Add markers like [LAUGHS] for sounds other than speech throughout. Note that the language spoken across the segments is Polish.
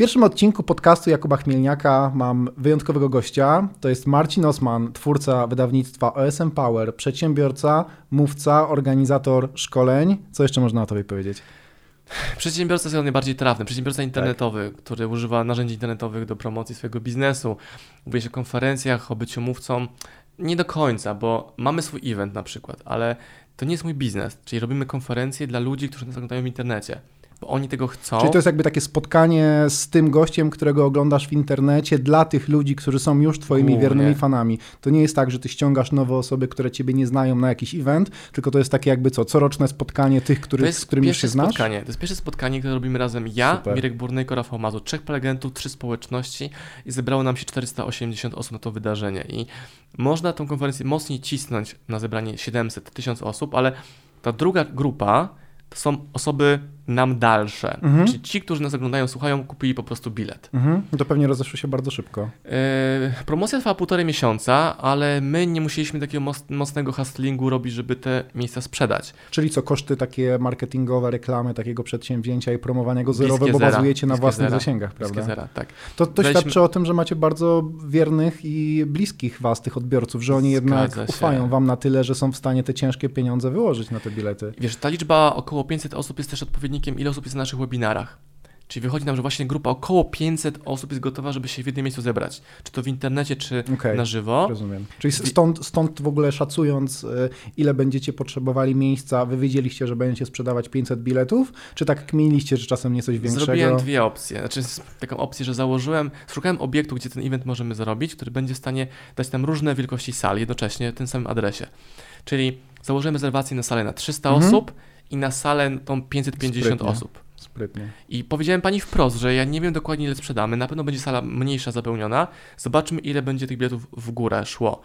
pierwszym odcinku podcastu Jakuba Chmielniaka mam wyjątkowego gościa. To jest Marcin Osman, twórca wydawnictwa OSM Power, przedsiębiorca, mówca, organizator szkoleń. Co jeszcze można o tobie powiedzieć? Przedsiębiorca jest najbardziej trafny. Przedsiębiorca internetowy, tak. który używa narzędzi internetowych do promocji swojego biznesu. Mówię się o konferencjach, o byciu mówcą. Nie do końca, bo mamy swój event na przykład, ale to nie jest mój biznes. Czyli robimy konferencje dla ludzi, którzy nas oglądają w internecie bo oni tego chcą. Czyli to jest jakby takie spotkanie z tym gościem, którego oglądasz w internecie dla tych ludzi, którzy są już twoimi Głównie. wiernymi fanami. To nie jest tak, że ty ściągasz nowe osoby, które ciebie nie znają na jakiś event, tylko to jest takie jakby co, coroczne spotkanie tych, z którymi się znasz? Spotkanie. To jest pierwsze spotkanie, które robimy razem ja, Super. Mirek Burnejko, Rafał Mazu, trzech prelegentów, trzy społeczności i zebrało nam się 480 osób na to wydarzenie i można tą konferencję mocniej cisnąć na zebranie 700, 1000 osób, ale ta druga grupa to są osoby nam dalsze. Mhm. Czyli ci, którzy nas oglądają, słuchają, kupili po prostu bilet. Mhm. To pewnie rozeszło się bardzo szybko. Yy, promocja trwała półtorej miesiąca, ale my nie musieliśmy takiego mocnego hustlingu robić, żeby te miejsca sprzedać. Czyli co, koszty takie marketingowe, reklamy takiego przedsięwzięcia i promowania go zerowe, bo zera. bazujecie na własnych zera. zasięgach, prawda? Zera, tak. To, to świadczy o tym, że macie bardzo wiernych i bliskich was tych odbiorców, że oni jednak ufają wam na tyle, że są w stanie te ciężkie pieniądze wyłożyć na te bilety. Wiesz, ta liczba około 500 osób jest też odpowiednika ile osób jest na naszych webinarach. Czyli wychodzi nam, że właśnie grupa około 500 osób jest gotowa, żeby się w jednym miejscu zebrać. Czy to w internecie, czy okay, na żywo. Rozumiem. Czyli stąd, stąd w ogóle szacując, y, ile będziecie potrzebowali miejsca, wy wiedzieliście, że będziecie sprzedawać 500 biletów, czy tak kminiliście, że czasem nie coś większego? Zrobiłem dwie opcje. Znaczy taką opcję, że założyłem, szukałem obiektu, gdzie ten event możemy zrobić, który będzie w stanie dać nam różne wielkości sal jednocześnie w tym samym adresie. Czyli założyłem rezerwację na salę na 300 mhm. osób, i na salę tą 550 Sprytnie. osób. Sprytnie. I powiedziałem pani wprost, że ja nie wiem dokładnie ile sprzedamy, na pewno będzie sala mniejsza zapełniona, zobaczmy ile będzie tych biletów w górę szło.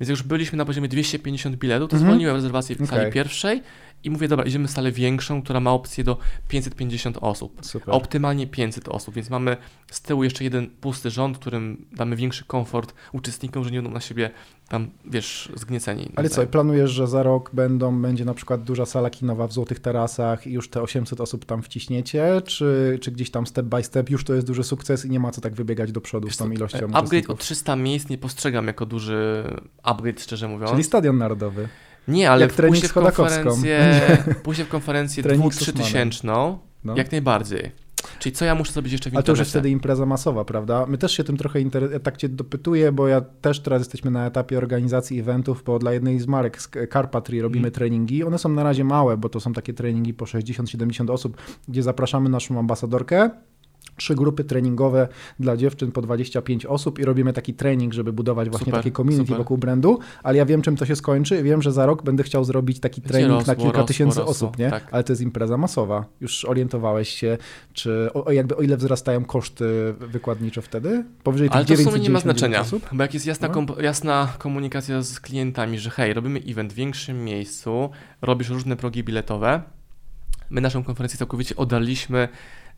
Więc już byliśmy na poziomie 250 biletów, to mhm. zwolniłem rezerwację w okay. sali pierwszej i mówię, dobra, idziemy w salę większą, która ma opcję do 550 osób. Super. Optymalnie 500 osób, więc mamy z tyłu jeszcze jeden pusty rząd, którym damy większy komfort uczestnikom, że nie będą na siebie tam, wiesz, zgnieceni. Ale co, planujesz, że za rok będą, będzie na przykład duża sala kinowa w Złotych Tarasach i już te 800 osób tam wciśniecie, czy, czy gdzieś tam step by step już to jest duży sukces i nie ma co tak wybiegać do przodu wiesz z tą ilością Upgrade o 300 miejsc nie postrzegam jako duży upgrade, szczerze mówiąc. Czyli Stadion Narodowy. Nie, ale pójście w konferencję, [LAUGHS] pójście w konferencję dwu, trzy tysięczną, no. jak najbardziej. Czyli co ja muszę zrobić jeszcze w Ale to już jest wtedy impreza masowa, prawda? My też się tym trochę inter... tak cię dopytuję, bo ja też teraz jesteśmy na etapie organizacji eventów, bo dla jednej z marek z Carpatry robimy mm. treningi. One są na razie małe, bo to są takie treningi po 60-70 osób, gdzie zapraszamy naszą ambasadorkę, trzy grupy treningowe dla dziewczyn po 25 osób i robimy taki trening, żeby budować właśnie super, takie community super. wokół brandu, ale ja wiem czym to się skończy wiem, że za rok będę chciał zrobić taki trening rosło, na kilka rosło, tysięcy rosło, osób, nie? Tak. Ale to jest impreza masowa. Już orientowałeś się, czy o, jakby o ile wzrastają koszty wykładniczo wtedy? Powyżej ale to w sumie nie ma znaczenia, osób? bo jak jest jasna, no. kom jasna komunikacja z klientami, że hej, robimy event w większym miejscu, robisz różne progi biletowe, my naszą konferencję całkowicie oddaliśmy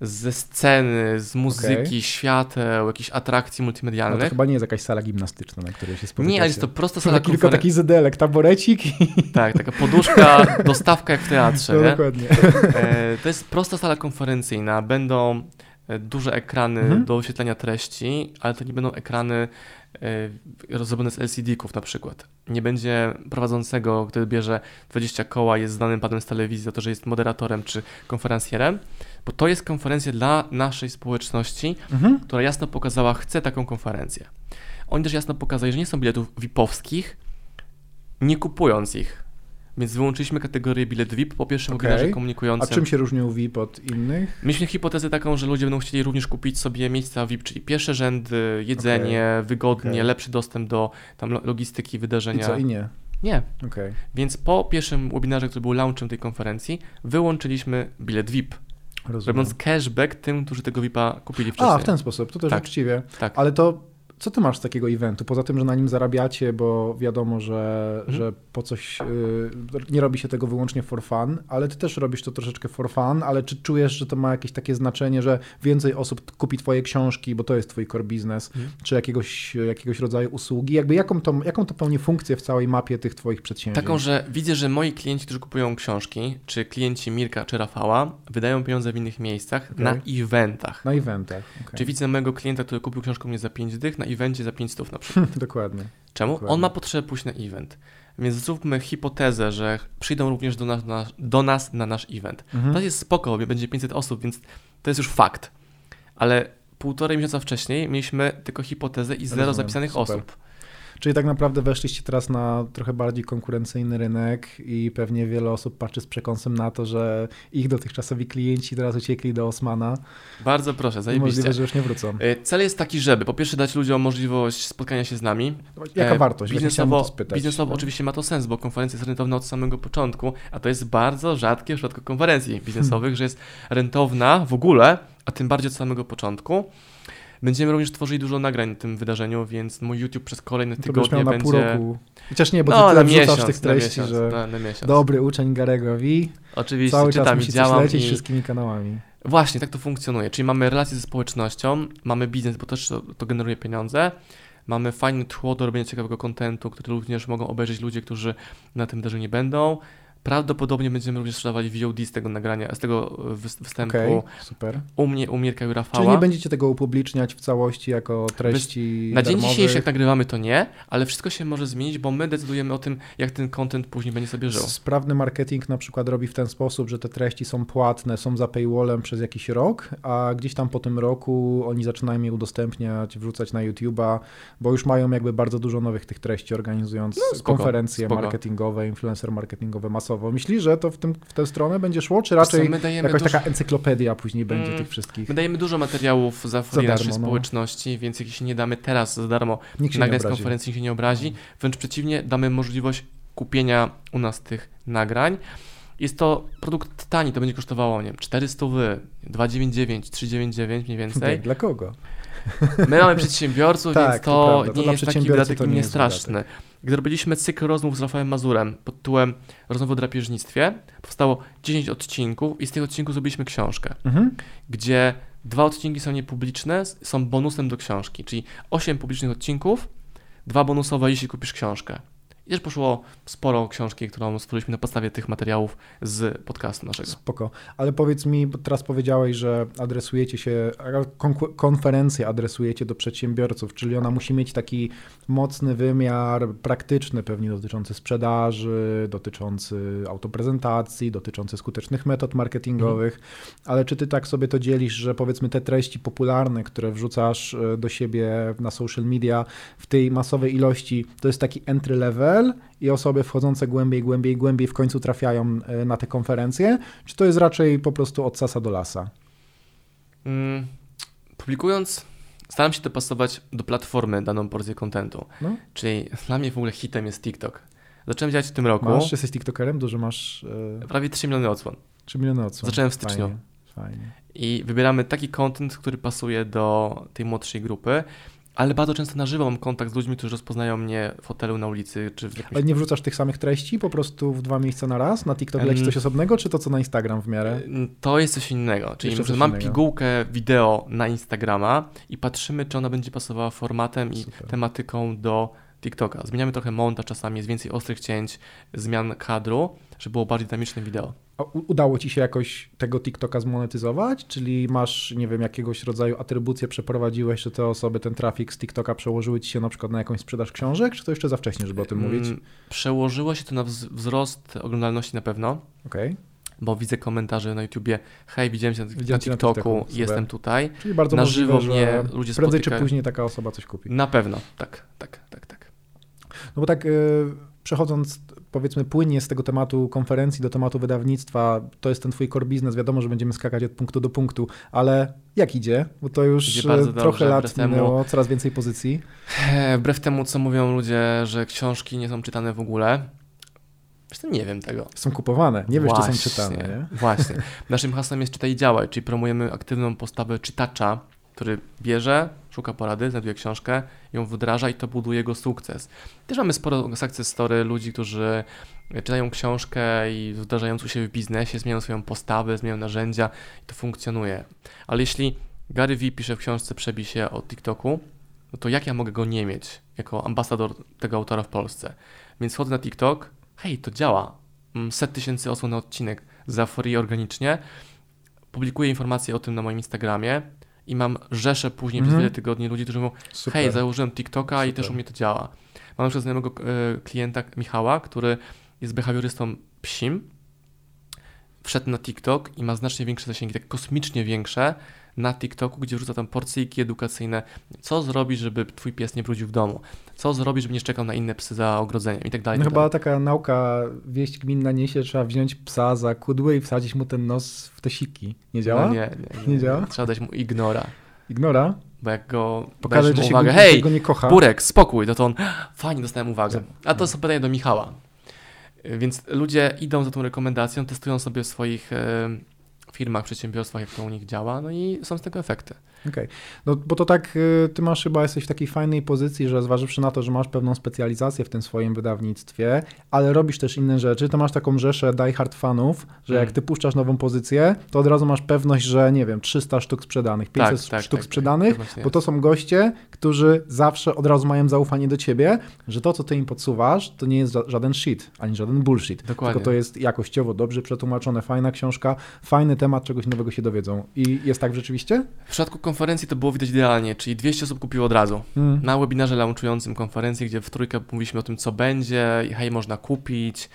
ze sceny, z muzyki, okay. świateł, jakichś atrakcji multimedialnych. No to chyba nie jest jakaś sala gimnastyczna, na której się spotykacie. Nie, ale jest to prosta sala konferen... Tylko taki zedelek, taborecik. I... Tak, taka poduszka, [LAUGHS] dostawka jak w teatrze. No, dokładnie. E, to jest prosta sala konferencyjna. Będą e, duże ekrany mhm. do oświetlenia treści, ale to nie będą ekrany e, zrobione z LCD-ków na przykład. Nie będzie prowadzącego, który bierze 20 koła, jest znanym panem z telewizji za to, że jest moderatorem czy konferencjerem, bo to jest konferencja dla naszej społeczności, mhm. która jasno pokazała, chce taką konferencję. Oni też jasno pokazali, że nie są biletów VIP-owskich, nie kupując ich. Więc wyłączyliśmy kategorię bilet VIP po pierwszym okay. webinarze komunikującym. A czym się różnią VIP od innych? Mieliśmy hipotezę taką, że ludzie będą chcieli również kupić sobie miejsca VIP, czyli pierwsze rzędy, jedzenie, okay. wygodnie, okay. lepszy dostęp do tam logistyki wydarzenia. I co, i nie? Nie. Okay. Więc po pierwszym webinarze, który był launchem tej konferencji, wyłączyliśmy bilet VIP. Rozumiem. Robiąc cashback tym, którzy tego VIP-a kupili wcześniej. A, w ten sposób, to też tak. uczciwie. Tak. Ale to co ty masz z takiego eventu? Poza tym, że na nim zarabiacie, bo wiadomo, że, mhm. że po coś y, nie robi się tego wyłącznie for fun, ale ty też robisz to troszeczkę for fun, ale czy czujesz, że to ma jakieś takie znaczenie, że więcej osób kupi twoje książki, bo to jest twój core business, mhm. czy jakiegoś, jakiegoś rodzaju usługi? Jakby jaką to, jaką to pełni funkcję w całej mapie tych twoich przedsięwzięć? Taką, że widzę, że moi klienci, którzy kupują książki, czy klienci Mirka czy Rafała, wydają pieniądze w innych miejscach okay. na eventach. Na eventach. Okay. Czy widzę mojego klienta, który kupił książkę mnie za 5 dych, na evencie za 5 stów na przykład. [LAUGHS] Dokładnie. Czemu? Dokładnie. On ma potrzebę pójść na event. Więc zróbmy hipotezę, że przyjdą również do nas, na, do nas na nasz event. Mhm. To jest spoko, będzie 500 osób, więc to jest już fakt. Ale półtorej miesiąca wcześniej mieliśmy tylko hipotezę i zero Rozumiem. zapisanych Super. osób. Czyli tak naprawdę weszliście teraz na trochę bardziej konkurencyjny rynek i pewnie wiele osób patrzy z przekąsem na to, że ich dotychczasowi klienci teraz uciekli do Osmana. Bardzo proszę, zajebiście. Możliwe, że już nie wrócą. E, cel jest taki, żeby po pierwsze dać ludziom możliwość spotkania się z nami. Jaka e, wartość? Biznesowo, spytać, biznesowo oczywiście ma to sens, bo konferencja jest rentowna od samego początku, a to jest bardzo rzadkie w przypadku konferencji biznesowych, hmm. że jest rentowna w ogóle, a tym bardziej od samego początku. Będziemy również tworzyli dużo nagrań na tym wydarzeniu, więc mój YouTube przez kolejne tygodnie to będzie... pół roku. Chociaż nie, bo no, ty na miesiąc, tych treści, na miesiąc, że na, na dobry uczeń Garego wi. Oczywiście, cały czytam czas i działam lecieć i... wszystkimi kanałami. Właśnie, tak to funkcjonuje. Czyli mamy relacje ze społecznością, mamy biznes, bo też to, to generuje pieniądze. Mamy fajne tło do robienia ciekawego kontentu, który również mogą obejrzeć ludzie, którzy na tym wydarzeniu nie będą. Prawdopodobnie będziemy również sprzedawali VOD z tego nagrania, z tego e, występu. Okay, super. U mnie, u Mirka i Rafała. Czyli nie będziecie tego upubliczniać w całości jako treści Na dzień darmowych. dzisiejszy, jak nagrywamy, to nie, ale wszystko się może zmienić, bo my decydujemy o tym, jak ten content później będzie sobie żył. Sprawny marketing na przykład robi w ten sposób, że te treści są płatne, są za paywallem przez jakiś rok, a gdzieś tam po tym roku oni zaczynają je udostępniać, wrzucać na YouTube'a, bo już mają jakby bardzo dużo nowych tych treści, organizując no, spoko, konferencje spoko. marketingowe, influencer marketingowe masowo finansowo. Myślisz, że to w, tym, w tę stronę będzie szło, czy raczej jakaś dużo... taka encyklopedia później będzie mm, tych wszystkich? My dajemy dużo materiałów za, darmo, naszej no. społeczności, więc jeśli się nie damy teraz za darmo nikt nagrań z konferencji, nikt się nie obrazi. Wręcz przeciwnie, damy możliwość kupienia u nas tych nagrań. Jest to produkt tani, to będzie kosztowało, nie wiem, 400 wy, 299, 399 mniej więcej. Dla kogo? My mamy przedsiębiorców, [LAUGHS] tak, więc to, to nie jest taki wydatek nie straszny. Gdy robiliśmy cykl rozmów z Rafałem Mazurem pod tytułem Rozmowy o drapieżnictwie, powstało 10 odcinków i z tych odcinków zrobiliśmy książkę, mhm. gdzie dwa odcinki są niepubliczne, są bonusem do książki, czyli 8 publicznych odcinków, dwa bonusowe, jeśli kupisz książkę. I też poszło sporo książki, którą stworzyliśmy na podstawie tych materiałów z podcastu naszego. Spoko. Ale powiedz mi, bo teraz powiedziałeś, że adresujecie się, konferencję adresujecie do przedsiębiorców, czyli ona musi mieć taki mocny wymiar praktyczny, pewnie dotyczący sprzedaży, dotyczący autoprezentacji, dotyczący skutecznych metod marketingowych. Mhm. Ale czy ty tak sobie to dzielisz, że powiedzmy te treści popularne, które wrzucasz e, do siebie na social media w tej masowej ilości, to jest taki entry level, i osoby wchodzące głębiej, głębiej, głębiej w końcu trafiają e, na te konferencje? Czy to jest raczej po prostu od sasa do lasa? Mm, publikując, staram się dopasować do platformy daną porcję kontentu. No. Czyli dla mnie w ogóle hitem jest TikTok. Zacząłem działać w tym roku. Masz, jesteś TikTokerem? Dużo masz... Yy... Prawie 3 miliony odsłon. 3 miliony odsłon. Zacząłem w styczniu. Fajnie. Fajnie. I wybieramy taki content, który pasuje do tej młodszej grupy ale bardzo często na żywo mam kontakt z ludźmi, którzy rozpoznają mnie w hotelu, na ulicy, czy w jakimś... Ale nie wrzucasz tych samych treści po prostu w dwa miejsca na raz? Na TikTok leci coś osobnego, czy to co na Instagram w miarę? To jest coś innego, czyli coś mam innego. pigułkę wideo na Instagrama i patrzymy, czy ona będzie pasowała formatem Super. i tematyką do TikToka. Zmieniamy trochę montaż czasami, jest więcej ostrych cięć, zmian kadru, żeby było bardziej dynamiczne wideo. Udało ci się jakoś tego TikToka zmonetyzować? Czyli masz, nie wiem, jakiegoś rodzaju atrybucję przeprowadziłeś, że te osoby, ten trafik z TikToka przełożyły ci się na przykład na jakąś sprzedaż książek, czy to jeszcze za wcześnie, żeby o tym mówić? Mm, przełożyło się to na wzrost oglądalności na pewno. Okej. Okay bo widzę komentarze na YouTubie, hej, widziałem cię na, na TikToku, na jestem tutaj. Czyli bardzo na możliwe, żywo mnie ludzie Prędzej spotykają. czy później taka osoba coś kupi. Na pewno, tak, tak, tak, tak. No bo tak yy, przechodząc powiedzmy płynnie z tego tematu konferencji do tematu wydawnictwa, to jest ten twój core business, wiadomo, że będziemy skakać od punktu do punktu, ale jak idzie? Bo to już trochę dobrze, lat minęło, temu, coraz więcej pozycji. Wbrew temu, co mówią ludzie, że książki nie są czytane w ogóle, Zresztą nie wiem tego. Są kupowane, nie wiesz, czy są czytane. Nie? Właśnie. Naszym hasłem jest czytaj i działaj, czyli promujemy aktywną postawę czytacza, który bierze, szuka porady, znajduje książkę, ją wdraża i to buduje jego sukces. Też mamy sporo success story ludzi, którzy czytają książkę i wdrażają siebie w biznesie, zmieniają swoją postawę, zmieniają narzędzia i to funkcjonuje. Ale jeśli Gary Vee pisze w książce Przebij się o TikToku, no to jak ja mogę go nie mieć jako ambasador tego autora w Polsce? Więc wchodzę na TikTok, hej, to działa. Set tysięcy osób na odcinek za organicznie. Publikuję informacje o tym na moim Instagramie i mam rzeszę później mm -hmm. przez wiele tygodni ludzi, którzy mówią, Super. hej, założyłem TikToka Super. i też u mnie to działa. Mam przykład znajomego e, klienta Michała, który jest behawiorystą psim, wszedł na TikTok i ma znacznie większe zasięgi, tak kosmicznie większe, na TikToku, gdzie wrzuca tam porcyjki edukacyjne, co zrobić, żeby twój pies nie brudził w domu, co zrobić, żeby nie szczekał na inne psy za ogrodzeniem i tak dalej. No tak chyba taka nauka, wieść gminna niesie, trzeba wziąć psa za kudły i wsadzić mu ten nos w te siki. Nie działa? No nie, nie, nie, nie działa? Trzeba dać mu ignora. Ignora? Bo jak go Pokażę, że uwagę, go, hej, go nie kocha. Burek, spokój, to, to on, fajnie, dostałem uwagę. A to są pytania do Michała. Więc ludzie idą za tą rekomendacją, testują sobie swoich firmach, przedsiębiorstwach, jak to u nich działa, no i są z tego efekty. Okej, okay. no bo to tak, y, ty masz chyba, jesteś w takiej fajnej pozycji, że zważywszy na to, że masz pewną specjalizację w tym swoim wydawnictwie, ale robisz też inne rzeczy, to masz taką rzeszę diehard fanów, że mm. jak ty puszczasz nową pozycję, to od razu masz pewność, że nie wiem, 300 sztuk sprzedanych, 500 tak, tak, sztuk tak, tak, sprzedanych, bo to są goście, którzy zawsze od razu mają zaufanie do ciebie, że to, co ty im podsuwasz, to nie jest żaden shit, ani żaden bullshit, Dokładnie. tylko to jest jakościowo dobrze przetłumaczone, fajna książka, fajny temat, czegoś nowego się dowiedzą. I jest tak rzeczywiście? W przypadku konferencji to było widać idealnie, czyli 200 osób kupiło od razu. Hmm. Na webinarze launchującym konferencji, gdzie w trójkę mówiliśmy o tym, co będzie, hej, można kupić.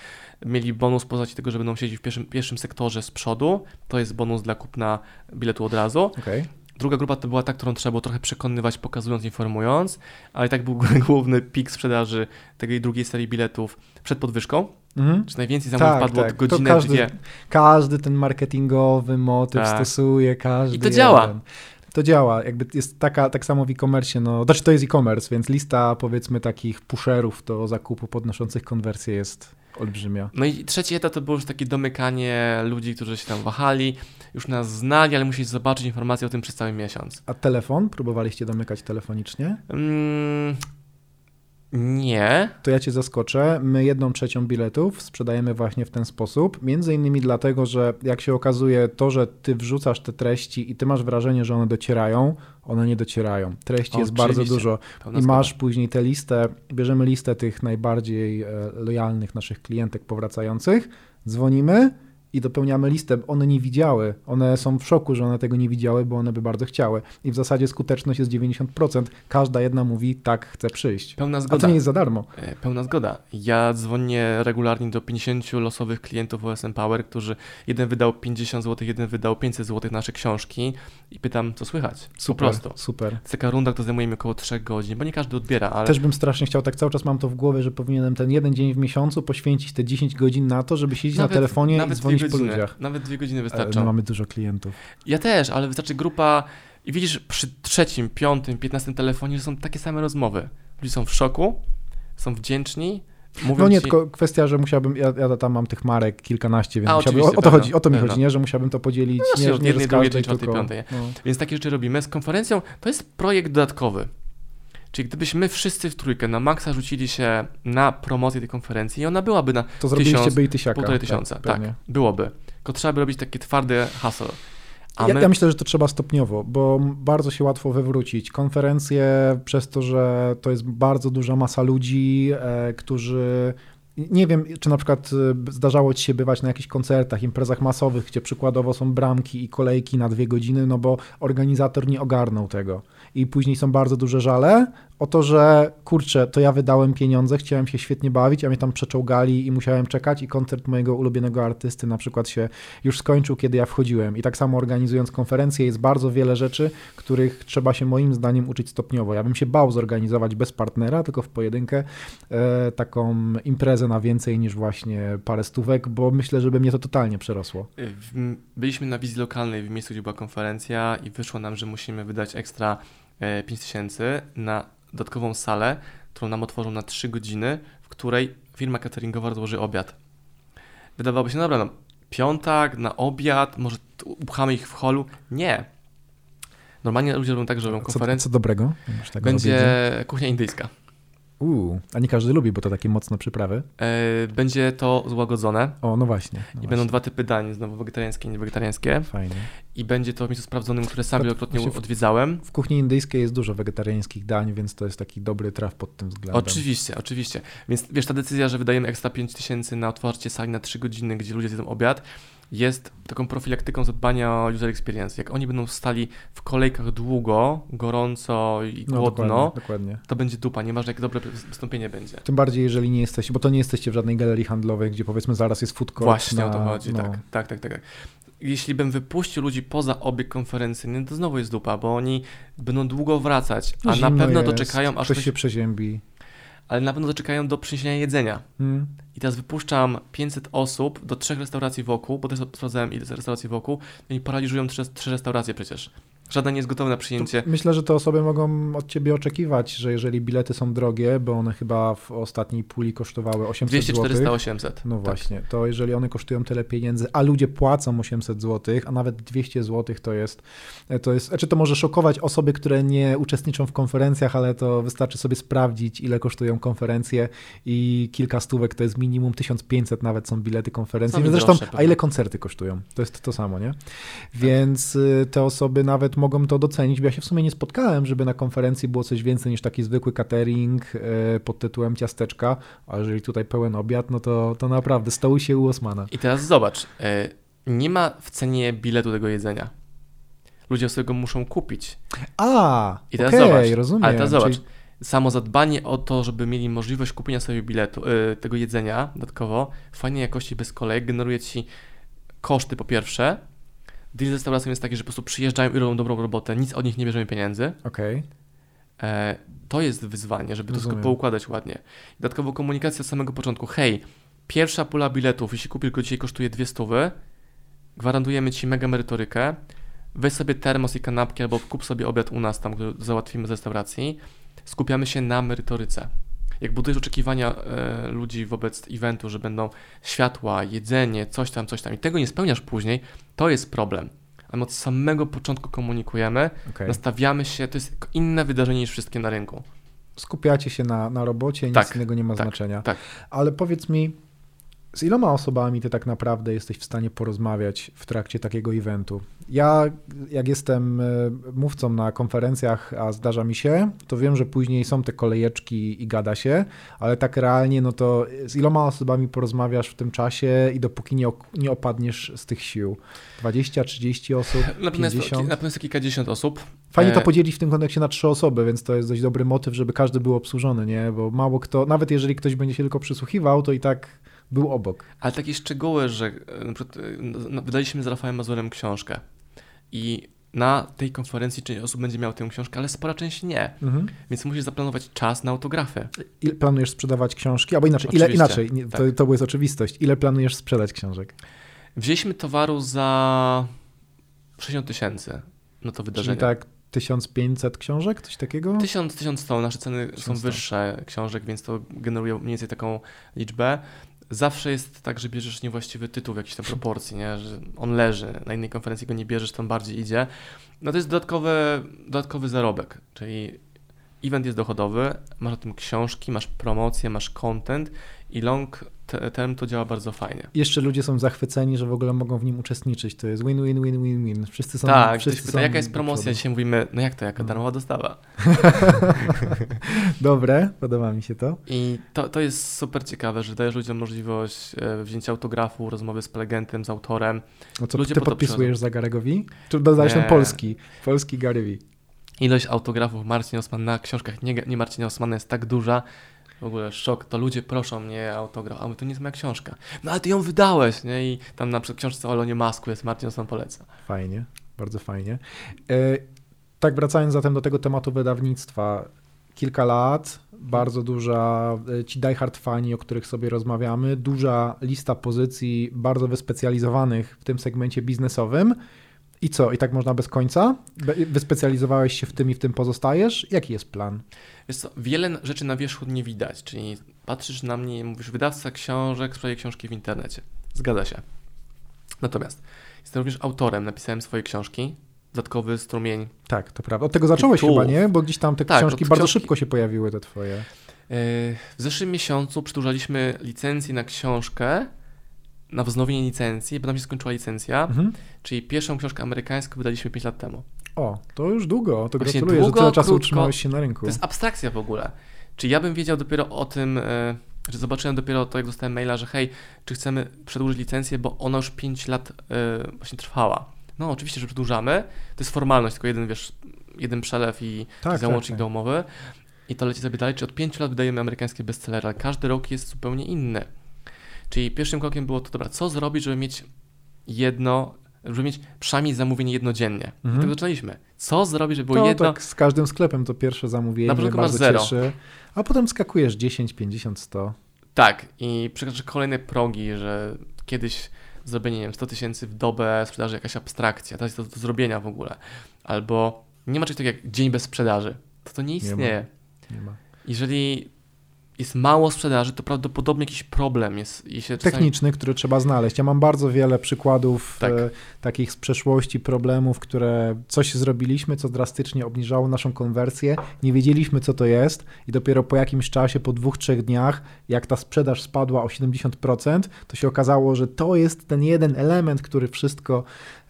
Mieli bonus postaci tego, że będą siedzieć w pierwszym, pierwszym sektorze z przodu. To jest bonus dla kupna biletu od razu. Okay. Druga grupa to była ta, którą trzeba było trochę przekonywać, pokazując, informując, ale i tak był [LAUGHS] główny pik sprzedaży tej drugiej serii biletów przed podwyżką. Mhm. Czy najwięcej zamówień tak, padło tak. godzinę, każdy, dwie. Każdy ten marketingowy motyw tak. stosuje, każdy. I to działa. To działa, jakby jest taka, tak samo w e-commerce, no, znaczy to jest e-commerce, więc lista powiedzmy takich pusherów do zakupu podnoszących konwersję jest olbrzymia. No i trzeci etap to było już takie domykanie ludzi, którzy się tam wahali, już nas znali, ale musieli zobaczyć informacje o tym przez cały miesiąc. A telefon? Próbowaliście domykać telefonicznie? Mm, nie. To ja cię zaskoczę. My jedną trzecią biletów sprzedajemy właśnie w ten sposób. Między innymi dlatego, że jak się okazuje, to, że ty wrzucasz te treści i ty masz wrażenie, że one docierają, one nie docierają. Treści o, jest bardzo dużo i masz później tę listę, bierzemy listę tych najbardziej e, lojalnych naszych klientek powracających, dzwonimy i dopełniamy listę. One nie widziały, one są w szoku, że one tego nie widziały, bo one by bardzo chciały. I w zasadzie skuteczność jest 90%. Każda jedna mówi, tak, chcę przyjść. Pełna zgoda. A to nie jest za darmo. E, pełna zgoda. Ja dzwonię regularnie do 50 losowych klientów OSM Power, którzy jeden wydał 50 zł, jeden wydał 500 zł nasze książki i pytam, co słychać. Super, po prostu. super. Taka runda to zajmuje mi około 3 godzin, bo nie każdy odbiera, ale... Też bym strasznie chciał, tak cały czas mam to w głowie, że powinienem ten jeden dzień w miesiącu poświęcić te 10 godzin na to, żeby siedzieć nawet, na telefonie i dzwonić godziny, po ludziach. Nawet dwie godziny wystarczą. My mamy dużo klientów. Ja też, ale wystarczy grupa i widzisz przy trzecim, piątym, piętnastym telefonie, że są takie same rozmowy. Ludzie są w szoku, są wdzięczni, Mówią no nie, ci... tylko kwestia, że musiałbym, ja, ja, tam mam tych marek kilkanaście, więc A, musiałbym, o, o, to chodzi, o to mi chodzi, nie, że musiałbym to podzielić, no, nie, nie czwartej, piątej. No. Więc takie rzeczy robimy. Z konferencją to jest projekt dodatkowy. Czyli gdybyśmy wszyscy w trójkę na maksa rzucili się na promocję tej konferencji i ona byłaby na to tysiąc, by i tysiaka, półtorej tak, tysiąca. Tak, tak, byłoby. Tylko trzeba by robić takie twarde hasło. Ja, my... ja, myślę, że to trzeba stopniowo, bo bardzo się łatwo wywrócić. Konferencje, przez to, że to jest bardzo duża masa ludzi, e, którzy nie wiem, czy na przykład e, zdarzało ci się bywać na jakichś koncertach, imprezach masowych, gdzie przykładowo są bramki i kolejki na dwie godziny, no bo organizator nie ogarnął tego i później są bardzo duże żale o to, że kurczę, to ja wydałem pieniądze, chciałem się świetnie bawić, a mnie tam przeczołgali i musiałem czekać i koncert mojego ulubionego artysty na przykład się już skończył, kiedy ja wchodziłem. I tak samo organizując konferencję jest bardzo wiele rzeczy, których trzeba się moim zdaniem uczyć stopniowo. Ja bym się bał zorganizować bez partnera, tylko w pojedynkę e, taką imprezę na więcej niż właśnie parę stówek, bo myślę, że by mnie to totalnie przerosło. Byliśmy na wizji lokalnej w miejscu, gdzie była konferencja i wyszło nam, że musimy wydać ekstra 5000 e, na dodatkową salę, którą nam otworzą na 3 godziny, w której firma cateringowa rozłoży obiad. Wydawałoby się, no dobra, no, piątak na obiad, może upchamy ich w holu. Nie. Normalnie ludzie robią tak, że robią Co, konferencję. co dobrego? Masz tak Będzie kuchnia indyjska. Uuu, a nie każdy lubi, bo to takie mocne przyprawy. E, będzie to złagodzone. O, no właśnie. No I właśnie. będą dwa typy dań, znowu wegetariańskie i niewegetariańskie. Fajnie. I będzie to miejscu sprawdzonym, które sam wielokrotnie w- odwiedzałem. W kuchni indyjskiej jest dużo wegetariańskich dań, więc to jest taki dobry traf pod tym względem. Oczywiście, oczywiście. Więc wiesz, ta decyzja, że wydajemy ekstra 5 tysięcy na otwarcie sali na 3 godziny, gdzie ludzie zjedzą obiad, jest taką profilaktyką zadbania o user experience. Jak oni będą stali w kolejkach długo, gorąco i No, głodno, dokładnie, dokładnie. to będzie dupa, nieważne jak dobre wystąpienie będzie. Tym bardziej, jeżeli nie jesteście, bo to nie jesteście w żadnej galerii handlowej, gdzie powiedzmy zaraz jest food court. Właśnie na, o to chodzi, no, tak, tak, tak, tak. Jeśli bym wypuścił ludzi poza obieg konferencyjny, to znowu jest dupa, bo oni będą długo wracać, a na zimno pewno jest, doczekają, aż Ktoś ktoś, się przeziębi. Ale na pewno doczekają do przyniesienia jedzenia. Hmm. I teraz wypuszczam 500 osób do trzech restauracji wokół, bo też sprawdzałem ile restauracji wokół, i paraliżują trzy, trzy restauracje przecież. Żadna nie jest gotowa na przyjęcie. Myślę, że te osoby mogą od ciebie oczekiwać, że jeżeli bilety są drogie, bo one chyba w ostatniej puli kosztowały 800 200, zł. 400, 800. No Tak. właśnie, to jeżeli one kosztują tyle pieniędzy, a ludzie płacą 800 zł, a nawet 200 zł, to jest, to jest, znaczy to może szokować osoby, które nie uczestniczą w konferencjach, ale to wystarczy sobie sprawdzić, ile kosztują konferencje i kilka stówek to jest minimum 1500 nawet są bilety konferencji. Zresztą, droższe a ile koncerty kosztują? To jest to samo, nie? Więc y, te osoby nawet mogą to docenić, bo ja się w sumie nie spotkałem, żeby na konferencji było coś więcej niż taki zwykły catering y, pod tytułem ciasteczka, a jeżeli tutaj pełen obiad, no to, to naprawdę stołuj się u Osmana. I teraz zobacz, e, nie ma w cenie biletu tego jedzenia. Ludzie sobie go muszą kupić. A, I teraz okej, zobacz, rozumiem. ale teraz zobacz, Czyli- samo zadbanie o to, żeby mieli możliwość kupienia sobie biletu, e, tego jedzenia dodatkowo, fajnej jakości bez kolejek, generuje ci koszty po pierwsze. Deal z restauracją jest taki, że po prostu przyjeżdżają i robią dobrą robotę, nic od nich nie bierzemy pieniędzy. Okej, E, to jest wyzwanie, żeby to wszystko Rozumiem. poukładać ładnie. Dodatkowo komunikacja od samego początku. Hej, pierwsza pula biletów, jeśli kupisz go dzisiaj kosztuje dwie stówy, gwarantujemy Ci mega merytorykę, weź sobie termos i kanapki albo kup sobie obiad u nas tam, który załatwimy z restauracji. Skupiamy się na merytoryce. Jak budujesz oczekiwania e, ludzi wobec eventu, że będą światła, jedzenie, coś tam, coś tam i tego nie spełniasz później, to jest problem. A my od samego początku komunikujemy, okej. nastawiamy się, to jest inne wydarzenie niż wszystkie na rynku. Skupiacie się na, na robocie, nic Tak, innego nie ma tak, znaczenia. tak. Ale powiedz mi, z iloma osobami ty tak naprawdę jesteś w stanie porozmawiać w trakcie takiego eventu? Ja, jak jestem e, mówcą na konferencjach, a zdarza mi się, to wiem, że później są te kolejeczki i gada się, ale tak realnie, no to z iloma osobami porozmawiasz w tym czasie i dopóki nie, nie opadniesz z tych sił? 20, 30 osób, Na pewno, jest, 50? na pewno jest kilkadziesiąt osób. Fajnie to E, podzielić w tym kontekście na trzy osoby, więc to jest dość dobry motyw, żeby każdy był obsłużony, nie? Bo mało kto, nawet jeżeli ktoś będzie się tylko przysłuchiwał, to i tak był obok. Ale takie szczegóły, że e, na przykład e, no, wydaliśmy z Rafałem Mazurem książkę i na tej konferencji część osób będzie miała tę książkę, ale spora część nie. Mhm. Więc musisz zaplanować czas na autografy. Ile planujesz sprzedawać książki? Albo inaczej, ile inaczej, nie, to, tak. to jest oczywistość. Ile planujesz sprzedać książek? Wzięliśmy towaru za 60 tysięcy na to Czyli wydarzenie. tak 1500 książek, coś takiego? 1000, 1100, nasze ceny są 1100. wyższe książek, więc to generuje mniej więcej taką liczbę. Zawsze jest tak, że bierzesz niewłaściwy tytuł w jakiejś tam proporcji, nie? że on leży, na innej konferencji go nie bierzesz, tam bardziej idzie. No to jest dodatkowy, dodatkowy zarobek, czyli event jest dochodowy, masz o tym książki, masz promocję, masz content i long te- term to działa bardzo fajnie. Jeszcze ludzie są zachwyceni, że w ogóle mogą w nim uczestniczyć. To jest win, win, win, win, win. Wszyscy są tak, wszyscy ktoś pyta, są jaka jest promocja? przodu. Dzisiaj mówimy, no jak to, jaka No. darmowa dostawa. [LAUGHS] Dobre, podoba mi się to. I to, to jest super ciekawe, że dajesz ludziom możliwość e, wzięcia autografu, rozmowy z prelegentem, z autorem. No co, Ludzie ty podpisujesz za Garegowi? Czy dodajesz ten polski? Polski V. Ilość autografów Marcin Osman na książkach nie, nie Marcina Osmana jest tak duża, w ogóle szok, to ludzie proszą mnie autograf, a mówię, to nie jest moja książka. No ale ty ją wydałeś, nie? I tam na przykład książce o Elonie Masku jest Marcin Osman poleca. Fajnie, bardzo fajnie. E, tak wracając zatem do tego tematu wydawnictwa. Kilka lat, bardzo duża, e, ci diehard fani, o których sobie rozmawiamy, duża lista pozycji bardzo wyspecjalizowanych w tym segmencie biznesowym. I co? I tak można bez końca? Wyspecjalizowałeś się w tym i w tym pozostajesz? Jaki jest plan? Co, wiele rzeczy na wierzchu nie widać, czyli patrzysz na mnie i mówisz, wydawca książek, sprzedaje książki w internecie. Zgadza się. Natomiast jestem również autorem, napisałem swoje książki, dodatkowy strumień. Tak, to prawda. Od tego zacząłeś Tytułów. chyba, nie? Bo gdzieś tam te Tak, książki bardzo książki- szybko się pojawiły, te twoje. Yy, W zeszłym miesiącu przedłużaliśmy licencję na książkę, na wznowienie licencji, bo nam się skończyła licencja, Mhm. czyli pierwszą książkę amerykańską wydaliśmy 5 lat temu. O, to już długo. To Właśnie gratuluję, długo, że tyle czasu krótko. utrzymałeś się na rynku. To jest abstrakcja w ogóle. Czy ja bym wiedział dopiero o tym, e, że zobaczyłem dopiero to, jak dostałem maila, że hej, czy chcemy przedłużyć licencję, bo ona już 5 lat e, właśnie trwała. No oczywiście, że przedłużamy. To jest formalność, tylko jeden, wiesz, jeden przelew i Tak, załącznik tak, tak. do umowy. I to leci sobie dalej. Czy od 5 lat wydajemy amerykańskie bestsellery, ale każdy rok jest zupełnie inny. Czyli pierwszym krokiem było to, dobra, co zrobić, żeby mieć jedno, żeby mieć przynajmniej zamówienie jednodziennie. Mhm. I tak zaczęliśmy. Co zrobić, żeby było To jedno, tak z każdym sklepem to pierwsze zamówienie Na początku masz bardzo zero. cieszy. A potem skakujesz 10, 50, 100. Tak, i przekracza kolejne progi, że kiedyś zrobienie, nie wiem, 100 tysięcy w dobę sprzedaży jakaś abstrakcja, to jest to do zrobienia w ogóle. Albo nie ma czegoś takiego jak dzień bez sprzedaży. To to nie ma. istnieje. Nie ma. Jeżeli jest mało sprzedaży, to prawdopodobnie jakiś problem jest. Czasami- Techniczny, który trzeba znaleźć. Ja mam bardzo wiele przykładów Tak. e, takich z przeszłości, problemów, które coś zrobiliśmy, co drastycznie obniżało naszą konwersję. Nie wiedzieliśmy, co to jest, i dopiero po jakimś czasie, po dwóch, trzech dniach, jak ta sprzedaż spadła o 70%, to się okazało, że to jest ten jeden element, który wszystko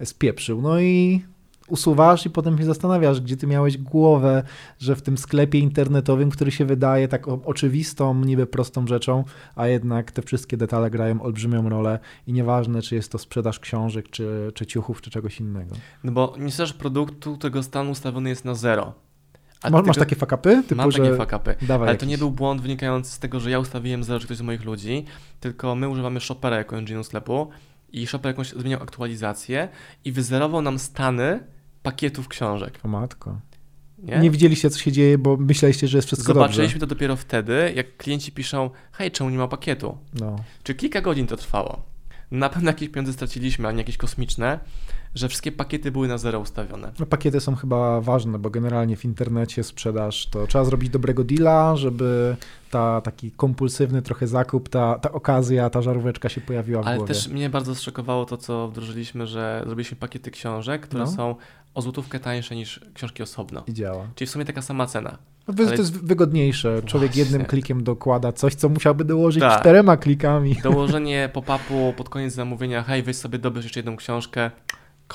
spieprzył. No i usuwasz i potem się zastanawiasz, gdzie ty miałeś głowę, że w tym sklepie internetowym, który się wydaje tak oczywistą, niby prostą rzeczą, a jednak te wszystkie detale grają olbrzymią rolę i nieważne, czy jest to sprzedaż książek, czy, czy ciuchów, czy czegoś innego. No bo nie sprzedaż produktu, którego stan ustawiony jest na zero. A Ma, tego- masz takie fakapy? Typu, Mam że... takie fakapy. Dawaj Ale to nie był błąd wynikający z tego, że ja ustawiłem zero, czy ktoś z moich ludzi, tylko my używamy Shopera jako engine sklepu i Shopper jakąś zmieniał aktualizację i wyzerował nam stany pakietów książek. O matko. Nie? Nie? widzieliście, co się dzieje, bo myśleliście, że jest wszystko Zobaczyliśmy to dopiero wtedy, jak klienci piszą, hej, czemu nie ma pakietu? dobrze. No. Czy kilka godzin to trwało? Na pewno jakieś pieniądze straciliśmy, a nie jakieś kosmiczne, że wszystkie pakiety były na zero ustawione. No, pakiety są chyba ważne, bo generalnie w internecie sprzedaż to trzeba zrobić dobrego deala, żeby ta taki kompulsywny trochę zakup, ta, ta okazja, ta żaróweczka się pojawiła w Ale głowie. też mnie bardzo zszokowało to, co wdrożyliśmy, że zrobiliśmy pakiety książek, które No. są o złotówkę tańsze niż książki osobno. I działa. Czyli w sumie taka sama cena. No, to Ale- jest wygodniejsze. Człowiek Właśnie. jednym klikiem dokłada coś, co musiałby dołożyć Tak. czterema klikami. Dołożenie [LAUGHS] pop-upu pod koniec zamówienia, hej, weź sobie dobierz jeszcze jedną książkę,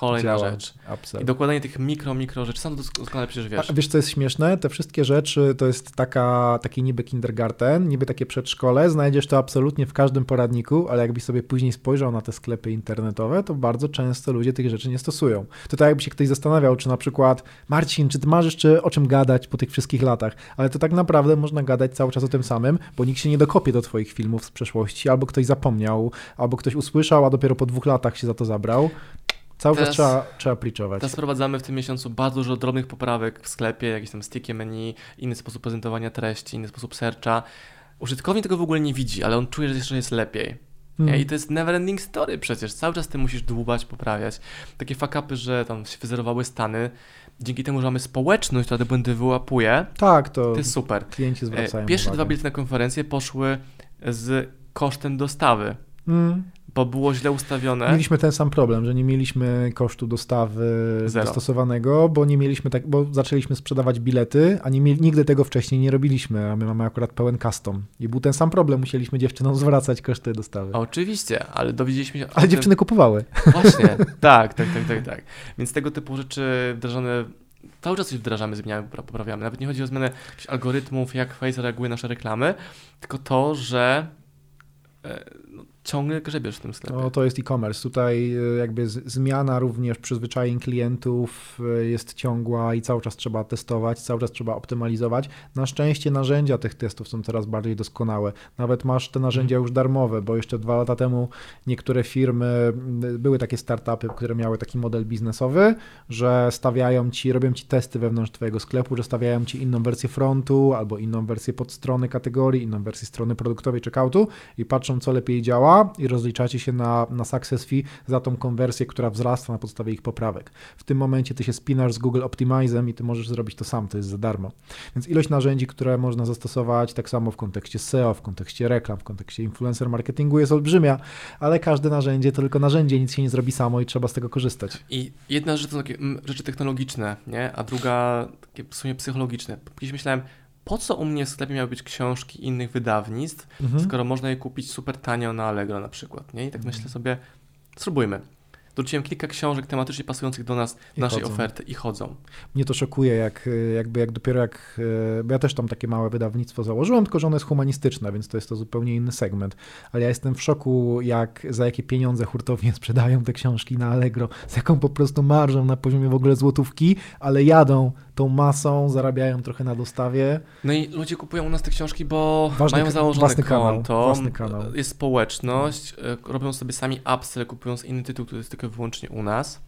kolejna Działa. rzecz. I dokładanie tych mikro, mikro rzeczy, sam dos- doskonale przecież wiesz. A wiesz, co jest śmieszne? Te wszystkie rzeczy to jest taka, taki niby kindergarten, niby takie przedszkole. Znajdziesz to absolutnie w każdym poradniku, ale jakbyś sobie później spojrzał na te sklepy internetowe, to bardzo często ludzie tych rzeczy nie stosują. To tak jakby się ktoś zastanawiał, czy na przykład Marcin, czy ty masz jeszcze o czym gadać po tych wszystkich latach? Ale to tak naprawdę można gadać cały czas o tym samym, bo nikt się nie dokopie do twoich filmów z przeszłości, albo ktoś zapomniał, albo ktoś usłyszał, a dopiero po dwóch latach się za to zabrał. Cały czas trzeba, trzeba pliczować. Teraz wprowadzamy w tym miesiącu bardzo dużo drobnych poprawek w sklepie, jakieś tam sticky menu, inny sposób prezentowania treści, inny sposób searcha. Użytkownik tego w ogóle nie widzi, ale on czuje, że jeszcze jest lepiej. Hmm. I to jest never ending story przecież. Cały czas ty musisz dłubać, poprawiać. Takie fakapy, że tam się wyzerowały stany. Dzięki temu, że mamy społeczność, która te błędy wyłapuje, Tak, to, to jest super. klienci zwracają E, Pierwsze uwagę. dwa bilety na konferencję poszły z kosztem dostawy, Mm. Bo było źle ustawione. Mieliśmy ten sam problem, że nie mieliśmy kosztu dostawy Zero. dostosowanego, bo nie mieliśmy tak, bo zaczęliśmy sprzedawać bilety, a nie nigdy tego wcześniej nie robiliśmy, a my mamy akurat pełen custom. I był ten sam problem, musieliśmy dziewczynom zwracać koszty dostawy. Oczywiście, ale dowiedzieliśmy się Ale tym- dziewczyny kupowały. Właśnie, [LAUGHS] tak, tak, tak, tak, tak. Więc tego typu rzeczy wdrażane, cały czas coś wdrażamy, zmieniamy, popra- poprawiamy. Nawet nie chodzi o zmianę algorytmów, jak Face reaguje na nasze reklamy, tylko to, że e, ciągle grzebiesz w tym sklepie. No, to jest e-commerce. Tutaj e, jakby zmiana również przyzwyczajeń klientów e, jest ciągła i cały czas trzeba testować, cały czas trzeba optymalizować. Na szczęście narzędzia tych testów są coraz bardziej doskonałe. Nawet masz te narzędzia już darmowe, bo jeszcze dwa lata temu niektóre firmy, były takie startupy, które miały taki model biznesowy, że stawiają ci, robią ci testy wewnątrz twojego sklepu, że stawiają ci inną wersję frontu albo inną wersję podstrony kategorii, inną wersję strony produktowej checkoutu i patrzą, co lepiej działa i rozliczacie się na, na success fee za tą konwersję, która wzrasta na podstawie ich poprawek. W tym momencie ty się spinasz z Google Optimizem i ty możesz zrobić to sam, to jest za darmo. Więc ilość narzędzi, które można zastosować tak samo w kontekście SEO, w kontekście reklam, w kontekście influencer marketingu jest olbrzymia, ale każde narzędzie to tylko narzędzie, nic się nie zrobi samo i trzeba z tego korzystać. I jedna rzecz to takie mm, rzeczy technologiczne, nie? a druga takie w sumie psychologiczne. Kiedyś myślałem, po co u mnie w sklepie miały być książki innych wydawnictw, mhm. skoro można je kupić super tanio na Allegro na przykład, nie? I tak mhm. myślę sobie, spróbujmy dorzuciłem kilka książek tematycznie pasujących do nas, I naszej chodzą. oferty i chodzą. Mnie to szokuje, jak, jakby jak dopiero jak, bo ja też tam takie małe wydawnictwo założyłem, tylko że ono jest humanistyczne, więc to jest to zupełnie inny segment, ale ja jestem w szoku, jak za jakie pieniądze hurtownie [LAUGHS] sprzedają te książki na Allegro, z jaką po prostu marżą na poziomie w ogóle złotówki, ale jadą tą masą, zarabiają trochę na dostawie. No i ludzie kupują u nas te książki, bo Ważny, mają założone własny konto, kanał, własny kanał. jest społeczność, e, robią sobie sami upsell, kupując inny tytuł, który jest tylko wyłącznie u nas.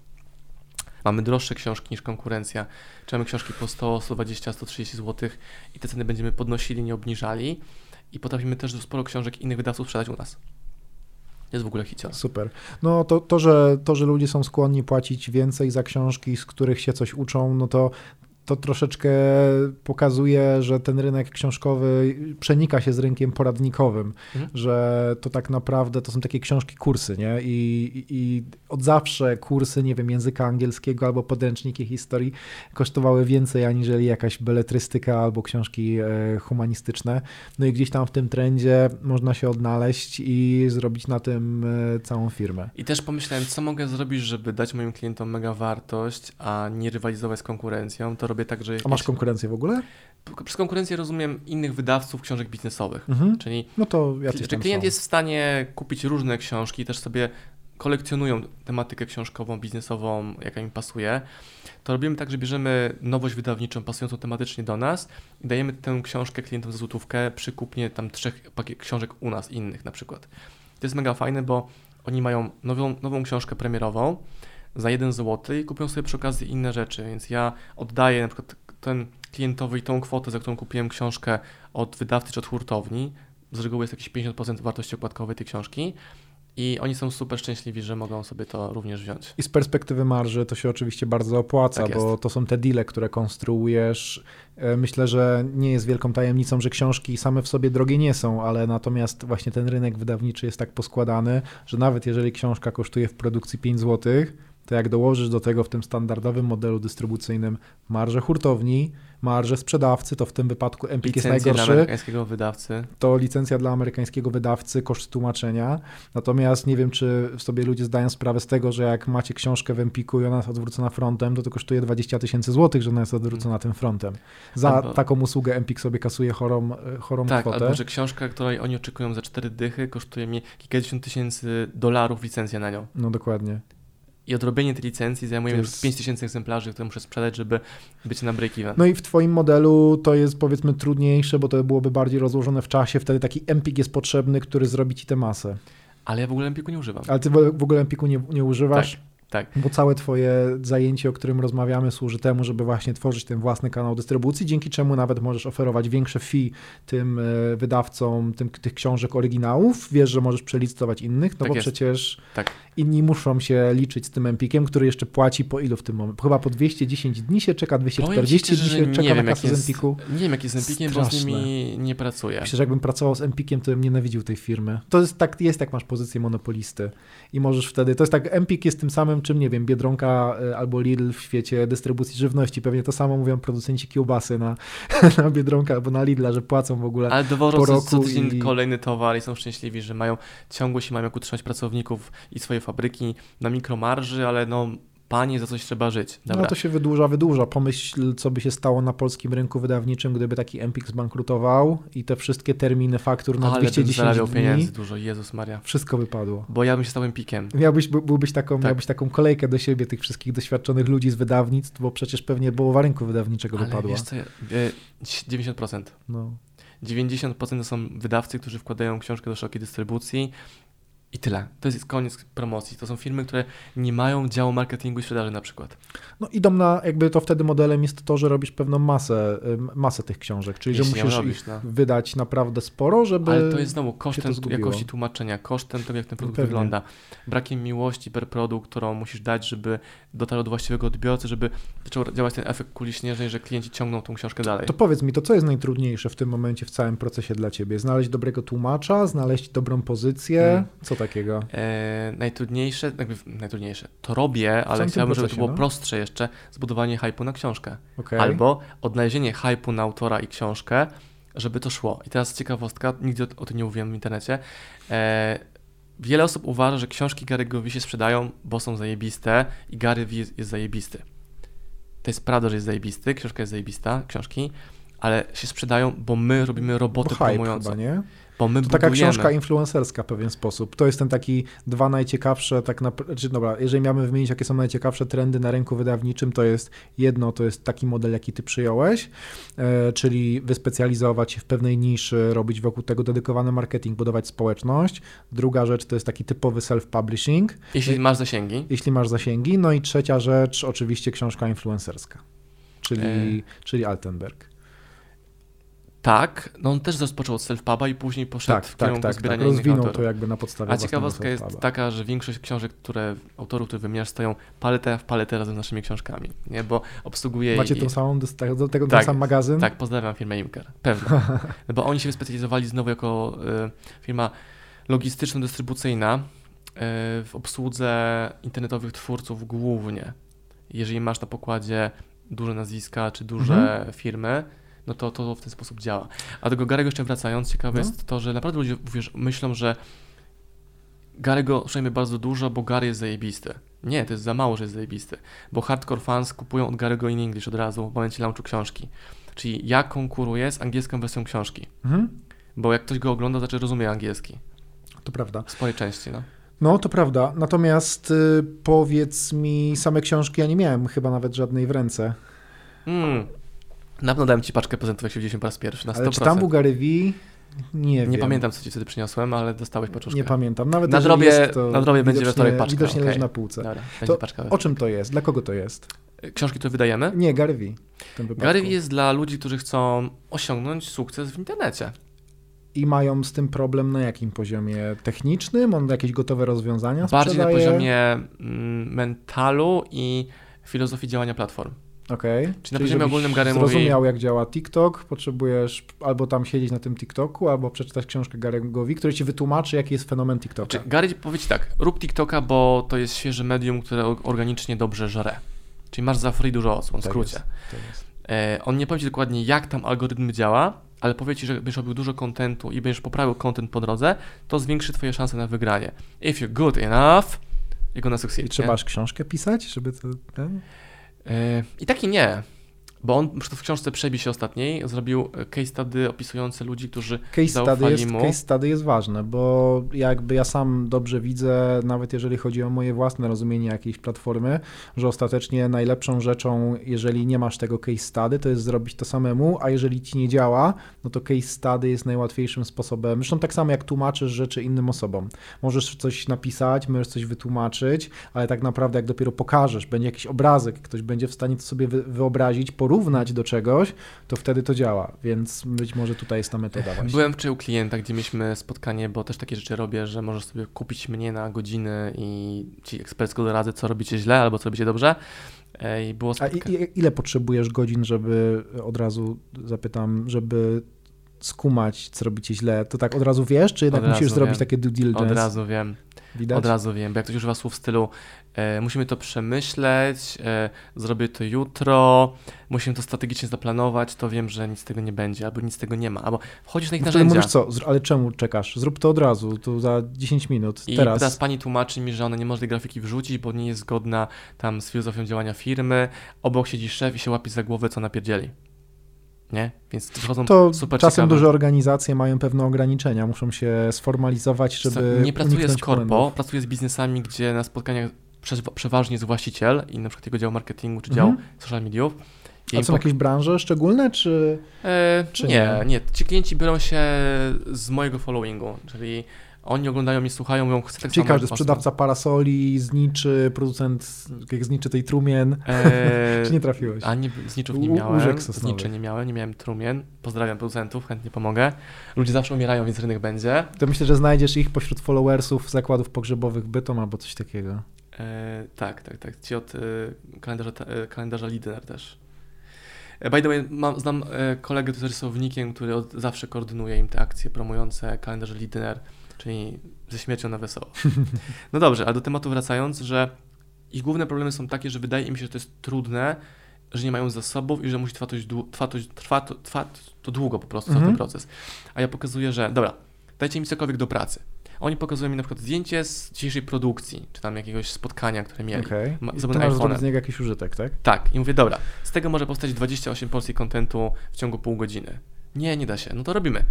Mamy droższe książki niż konkurencja. Czy mamy książki po 100, 120, 130 zł i te ceny będziemy podnosili, nie obniżali. I potrafimy też sporo książek innych wydawców sprzedać u nas jest w ogóle hicior. Super. No to, to, że, to, że ludzie są skłonni płacić więcej za książki, z których się coś uczą, no to to troszeczkę pokazuje, że ten rynek książkowy przenika się z rynkiem poradnikowym, mhm. że to tak naprawdę to są takie książki, kursy, nie? I, I, od zawsze kursy, nie wiem, języka angielskiego albo podręczniki historii kosztowały więcej aniżeli jakaś beletrystyka albo książki e, humanistyczne. No i gdzieś tam w tym trendzie można się odnaleźć i zrobić na tym e, całą firmę. I też pomyślałem, co mogę zrobić, żeby dać moim klientom mega wartość, a nie rywalizować z konkurencją, to robię tak, że... A masz konkurencję w ogóle? Przez konkurencję rozumiem innych wydawców książek biznesowych, mhm. czyli no to klient są. jest w stanie kupić różne książki, też sobie kolekcjonują tematykę książkową, biznesową, jaka im pasuje, to robimy tak, że bierzemy nowość wydawniczą pasującą tematycznie do nas i dajemy tę książkę klientom za złotówkę przy kupnie tam trzech książek u nas, innych na przykład. To jest mega fajne, bo oni mają nową, nową książkę premierową, za 1 zł i kupią sobie przy okazji inne rzeczy, więc ja oddaję na przykład ten klientowi tą kwotę, za którą kupiłem książkę od wydawcy czy od hurtowni, z reguły jest jakieś 50% wartości okładkowej tej książki, i oni są super szczęśliwi, że mogą sobie to również wziąć. I z perspektywy marży to się oczywiście bardzo opłaca, tak bo to są te deale, które konstruujesz. E, myślę, że nie jest wielką tajemnicą, że książki same w sobie drogie nie są, ale natomiast właśnie ten rynek wydawniczy jest tak poskładany, że nawet jeżeli książka kosztuje w produkcji 5 złotych, to jak dołożysz do tego w tym standardowym modelu dystrybucyjnym marżę hurtowni, marżę sprzedawcy, to w tym wypadku Empik jest najgorszy. dla amerykańskiego wydawcy. To licencja dla amerykańskiego wydawcy, koszt tłumaczenia. Natomiast nie wiem, czy sobie ludzie zdają sprawę z tego, że jak macie książkę w Empiku i ona jest odwrócona frontem, to to kosztuje 20 tysięcy złotych, że ona jest odwrócona tym frontem. Za albo... taką usługę Empik sobie kasuje chorą, chorą tak, kwotę. albo że książka, której oni oczekują za cztery dychy, kosztuje mi kilkadziesiąt tysięcy dolarów licencja na nią. No dokładnie i odrobienie tej licencji zajmuje jest... 5000 egzemplarzy, które muszę sprzedać, żeby być na break-even. No i w Twoim modelu to jest powiedzmy trudniejsze, bo to byłoby bardziej rozłożone w czasie, wtedy taki empik jest potrzebny, który zrobi Ci tę masę. Ale ja w ogóle empiku nie używam. Ale Ty w ogóle empiku nie, nie używasz? Tak. Tak. Bo całe Twoje zajęcie, o którym rozmawiamy, służy temu, żeby właśnie tworzyć ten własny kanał dystrybucji, dzięki czemu nawet możesz oferować większe fee tym e, wydawcom tym, tych książek oryginałów. Wiesz, że możesz przelicytować innych, no tak bo jest. przecież tak. inni muszą się liczyć z tym Empikiem, który jeszcze płaci po ilu w tym momencie? Chyba po 210 dni się czeka, 240 dni się czeka na kasę z Empiku. Nie wiem, jak jest z Empikiem, Straszne. bo z nimi nie pracuję. Myślę, że jakbym pracował z Empikiem, to bym nienawidził tej firmy. To jest tak, jest jak masz pozycję monopolisty i możesz wtedy, to jest tak, Empik jest tym samym, czym nie wiem, Biedronka e, albo Lidl w świecie dystrybucji żywności. Pewnie to samo mówią producenci kiełbasy na, [LAUGHS] na Biedronka albo na Lidla, że płacą w ogóle Ale dowożą po roku co tydzień i... kolejny towar i są szczęśliwi, że mają ciągłość i mają jak utrzymać pracowników i swoje fabryki na mikromarży, ale no Panie, za coś trzeba żyć. Dobra. No to się wydłuża, wydłuża. Pomyśl, co by się stało na polskim rynku wydawniczym, gdyby taki Empik zbankrutował i te wszystkie terminy faktur na Ale 210 dni. pieniędzy dużo, Jezus Maria. Wszystko wypadło. Bo ja bym się stał Empikiem. Miałbyś, byłbyś taką, tak. miałbyś taką kolejkę do siebie tych wszystkich doświadczonych ludzi z wydawnictw, bo przecież pewnie połowa rynku wydawniczego Ale wypadła. wiesz co, 90%. No. 90% to są wydawcy, którzy wkładają książkę do szerokiej dystrybucji, I tyle. To jest koniec promocji. To są firmy, które nie mają działu marketingu i sprzedaży na przykład. No idą na, jakby to wtedy modelem jest to, że robisz pewną masę, masę tych książek, czyli Jeśli że musisz robisz, ich no. wydać naprawdę sporo, żeby Ale to jest znowu kosztem to jakości tłumaczenia, kosztem tego, jak ten produkt Pewnie. wygląda, brakiem miłości per produkt, którą musisz dać, żeby dotarł do właściwego odbiorcy, żeby zaczął działać ten efekt kuli śnieżnej, że klienci ciągną tą książkę dalej. To powiedz mi, to co jest najtrudniejsze w tym momencie w całym procesie dla ciebie? Znaleźć dobrego tłumacza, znaleźć dobrą pozycję, Mm. co takiego? E, najtrudniejsze, jakby najtrudniejsze, to robię, ale chciałbym, żeby to było no. prostsze jeszcze, zbudowanie hype'u na książkę. Okej. Albo odnalezienie hype'u na autora i książkę, żeby to szło. I teraz ciekawostka, nigdy o, o tym nie mówiłem w internecie. E, wiele osób uważa, że książki Gary'ego Vee się sprzedają, bo są zajebiste i Gary Vee jest, jest zajebisty. To jest prawda, że jest zajebisty, książka jest zajebista, książki, ale się sprzedają, bo my robimy robotę Bo promującą. chyba, nie? Bo my To taka budujemy. książka influencerska w pewien sposób. To jest ten taki dwa najciekawsze, tak naprawdę, czy dobra, jeżeli miałbym wymienić, jakie są najciekawsze trendy na rynku wydawniczym, to jest jedno, to jest taki model, jaki ty przyjąłeś, e, czyli wyspecjalizować się w pewnej niszy, robić wokół tego dedykowany marketing, budować społeczność. Druga rzecz to jest taki typowy self-publishing, Jeśli masz zasięgi, jeśli masz zasięgi. No i trzecia rzecz, oczywiście książka influencerska, czyli, czyli Altenberg. Tak, no on też rozpoczął od self-puba i później poszedł Tak, w tak, kierunku tak, tak. zbierania innych Rozwinął autorów. to jakby na podstawie A ciekawostka jest taka, że większość książek, które autorów, które wymieniasz, stoją paletę w paletę razem z naszymi książkami, nie? Bo obsługuje Macie i... tą samą, do tego ten Tak, sam magazyn? Tak, pozdrawiam firmę Imker. Pewnie. [LAUGHS] Bo oni się wyspecjalizowali znowu jako y, firma logistyczno-dystrybucyjna y, w obsłudze internetowych twórców głównie. Jeżeli masz na pokładzie duże nazwiska czy duże Mhm. firmy, no to to w ten sposób działa. A do tego Garego jeszcze wracając, ciekawe No. jest to, że naprawdę ludzie wiesz, myślą, że Garego szajmy bardzo dużo, bo Gary jest zajebisty. Nie, to jest za mało, że jest zajebisty. Bo hardcore fans kupują od Garego in English od razu w momencie launchu książki. Czyli ja konkuruję z angielską wersją książki. Mhm. Bo jak ktoś go ogląda, znaczy rozumie angielski. To prawda. W swojej części, no. No, to prawda. Natomiast y, powiedz mi, same książki ja nie miałem chyba nawet żadnej w ręce. Mm. Na pewno dałem ci paczkę prezentów, jak się widzieliśmy po raz pierwszy, na 100%. Ale czy tam był Gary Vee? Nie wiem. Nie pamiętam, co ci wtedy przyniosłem, ale dostałeś paczuszkę. Nie pamiętam. Nawet Na drobie- jest, to na drobie będzie wtorek paczka, Widocznie leży okej. na półce. Dobra, To paczka. O czym to jest? Dla kogo to jest? Książki, które wydajemy? Nie, Gary Vee. Gary Vee jest dla ludzi, którzy chcą osiągnąć sukces w internecie. I mają z tym problem na jakim poziomie technicznym? On jakieś gotowe rozwiązania Bardziej na poziomie mm, mentalu i filozofii działania platform. Okej. Czyli na poziomie ogólnym Gary mówi- zrozumiał, jak działa TikTok, potrzebujesz albo tam siedzieć na tym TikToku, albo przeczytać książkę Gary'ego który ci wytłumaczy, jaki jest fenomen TikToka. Znaczy, Gary powie ci tak, rób TikToka, bo to jest świeże medium, które organicznie dobrze żre. Czyli masz za free dużo osób, w Tak skrócie. jest, jest. E, on nie powie ci dokładnie, jak tam algorytm działa, ale powie ci, że będziesz robił dużo kontentu i będziesz poprawił content po drodze, to zwiększy twoje szanse na wygranie. If you're good enough, you're gonna succeed. I trzeba aż książkę pisać, żeby to... Ten? I tak i nie. Bo on w książce Przebij się ostatniej zrobił e, case study opisujące ludzi, którzy Case study, jest, mu. case study jest ważne, bo jakby ja sam dobrze widzę, nawet jeżeli chodzi o moje własne rozumienie jakiejś platformy, że ostatecznie najlepszą rzeczą, jeżeli nie masz tego case study, to jest zrobić to samemu, a jeżeli ci nie działa, no to case study jest najłatwiejszym sposobem. Zresztą tak samo jak tłumaczysz rzeczy innym osobom. Możesz coś napisać, możesz coś wytłumaczyć, ale tak naprawdę jak dopiero pokażesz, będzie jakiś obrazek, ktoś będzie w stanie to sobie wy- wyobrazić, porównać do czegoś, to wtedy to działa, więc być może tutaj jest ta metoda właśnie. Byłem wczoraj u klienta, gdzie mieliśmy spotkanie, bo też takie rzeczy robię, że możesz sobie kupić mnie na godziny i ci ekspercko doradzę, co robicie źle albo co robicie dobrze. E, I było A spotkanie. i, i, ile potrzebujesz godzin, żeby od razu zapytam, żeby skumać, co robicie źle? To tak od razu wiesz, czy jednak musisz razu zrobić wiem. takie due diligence? Od razu wiem. Widać? Od razu wiem, bo jak ktoś używa słów w stylu e, musimy to przemyśleć, e, zrobię to jutro, musimy to strategicznie zaplanować, to wiem, że nic z tego nie będzie, albo nic z tego nie ma, albo wchodzisz na ich No narzędzia mówisz co, ale czemu czekasz? Zrób to od razu, tu za 10 minut, i teraz. teraz pani tłumaczy mi, że ona nie może tej grafiki wrzucić, bo nie jest zgodna tam z filozofią działania firmy, obok siedzi szef i się łapie za głowę, co napierdzieli. Nie? Więc wychodzą To super czasem ciekawe. duże organizacje mają pewne ograniczenia, muszą się sformalizować, żeby Nie pracuję z korpo, błędów. pracuję z biznesami, gdzie na spotkaniach przeważnie jest właściciel i na przykład jego dział marketingu czy Mhm. dział social mediów. A są jakieś branże szczególne, czy... E, Czy nie, nie? nie, Ci klienci biorą się z mojego followingu, czyli Oni oglądają i słuchają, mówią, chcę tak Czyli każdy sprzedawca parasoli, zniczy, producent, jak zniczy tej trumien. Eee, [LAUGHS] Czy nie trafiłeś? A nie, zniczów nie miałem, łóżek zniczy nie miałem, nie miałem trumien. Pozdrawiam producentów, chętnie pomogę. Ludzie zawsze umierają, więc rynek będzie. To myślę, że znajdziesz ich pośród followersów zakładów pogrzebowych bytom albo coś takiego. E, tak, tak, tak. Ci od e, kalendarza, e, kalendarza Lidner też. E, by the way, mam, znam e, kolegę, który jest rysownikiem, który od zawsze koordynuje im te akcje promujące kalendarz Lidner, czyli ze śmiercią na wesoło. [LAUGHS] No dobrze, a do tematu wracając, że ich główne problemy są takie, że wydaje im się, że to jest trudne, że nie mają zasobów i że musi trwać, dłu- trwa, to, trwa, to, długo po prostu, Mhm. ten proces. A ja pokazuję, że dobra, dajcie mi cokolwiek do pracy. Oni pokazują mi na przykład zdjęcie z dzisiejszej produkcji, czy tam jakiegoś spotkania, które mieli. Okej. Ma- to masz zrobić z niego jakiś użytek, tak? Tak, i mówię, dobra, z tego może powstać 28 porcji kontentu w ciągu pół godziny. Nie, nie da się. No to robimy.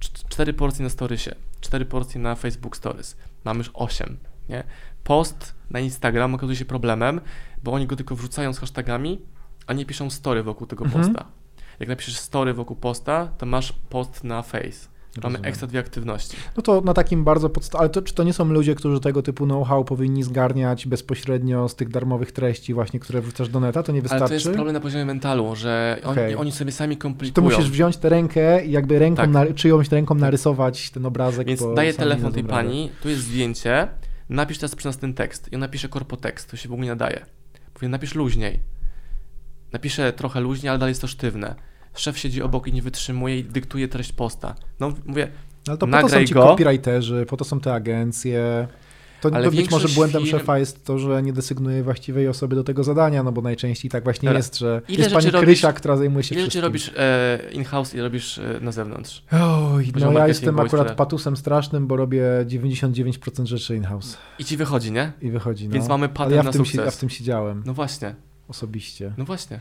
Cz- Cztery porcje na storysie, cztery porcje na Facebook Stories. Mamy już 8, nie? Post na Instagram okazuje się problemem, bo oni go tylko wrzucają z hashtagami, a nie piszą story wokół tego Mhm. posta. Jak napiszesz story wokół posta, to masz post na face. Mamy Rozumiem. ekstra dwie aktywności. No to na takim bardzo podstawowym, ale to, czy to nie są ludzie, którzy tego typu know-how powinni zgarniać bezpośrednio z tych darmowych treści właśnie, które wrzucasz do neta, to nie Ale wystarczy? to jest problem na poziomie mentalu, że oni, Okej. oni sobie sami Czy to komplikują. musisz wziąć tę rękę i jakby ręką, Tak. na, czyjąś ręką narysować ten obrazek, Więc daję telefon tej pani, tu jest zdjęcie, napisz teraz przy nas ten tekst. I on napisze korpotekst, to się w ogóle nie nadaje. Mówię, napisz luźniej. Napiszę trochę luźniej, ale dalej jest to sztywne. Szef siedzi obok i nie wytrzymuje i dyktuje treść posta. No mówię, Ale to po to są ci go. copywriterzy, po to są te agencje. To, Ale to być może błędem firm- szefa jest to, że nie desygnuje właściwej osoby do tego zadania, no bo najczęściej tak właśnie Dobra. jest, że Ile jest pani robisz- Krysia, która zajmuje się ile wszystkim. robisz e, in-house i robisz e, na zewnątrz? Oj, no ja jestem akurat sprzedaż. patusem strasznym, bo robię 99% rzeczy in-house I ci wychodzi, nie? i wychodzi. No. Więc mamy Ale patent ja na tym sukces. ja w tym siedziałem No właśnie, osobiście. no właśnie.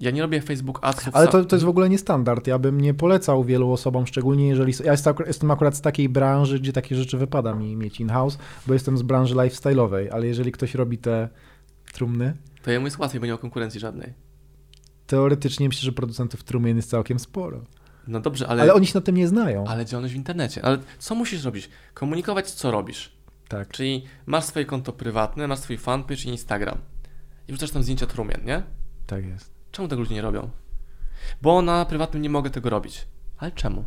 Ja nie robię Facebook Adsów Ale to, to jest w ogóle nie standard. Ja bym nie polecał wielu osobom, szczególnie jeżeli. Ja jest, jestem akurat z takiej branży, gdzie takie rzeczy wypada mi mieć in-house, bo jestem z branży lifestyle'owej, ale jeżeli ktoś robi te trumny, To jemu jest łatwiej, bo nie ma konkurencji żadnej. teoretycznie myślę, że producentów trumien jest całkiem sporo. No dobrze, Ale, ale, oni się na tym nie znają. ale działalność w internecie. Ale co musisz robić? Komunikować, co robisz. Tak. Czyli masz swoje konto prywatne, masz swój fanpage i Instagram. I wrzucasz tam zdjęcia trumien, nie? Tak jest. Czemu tego ludzie nie robią? Bo na prywatnym nie mogę tego robić. Ale czemu?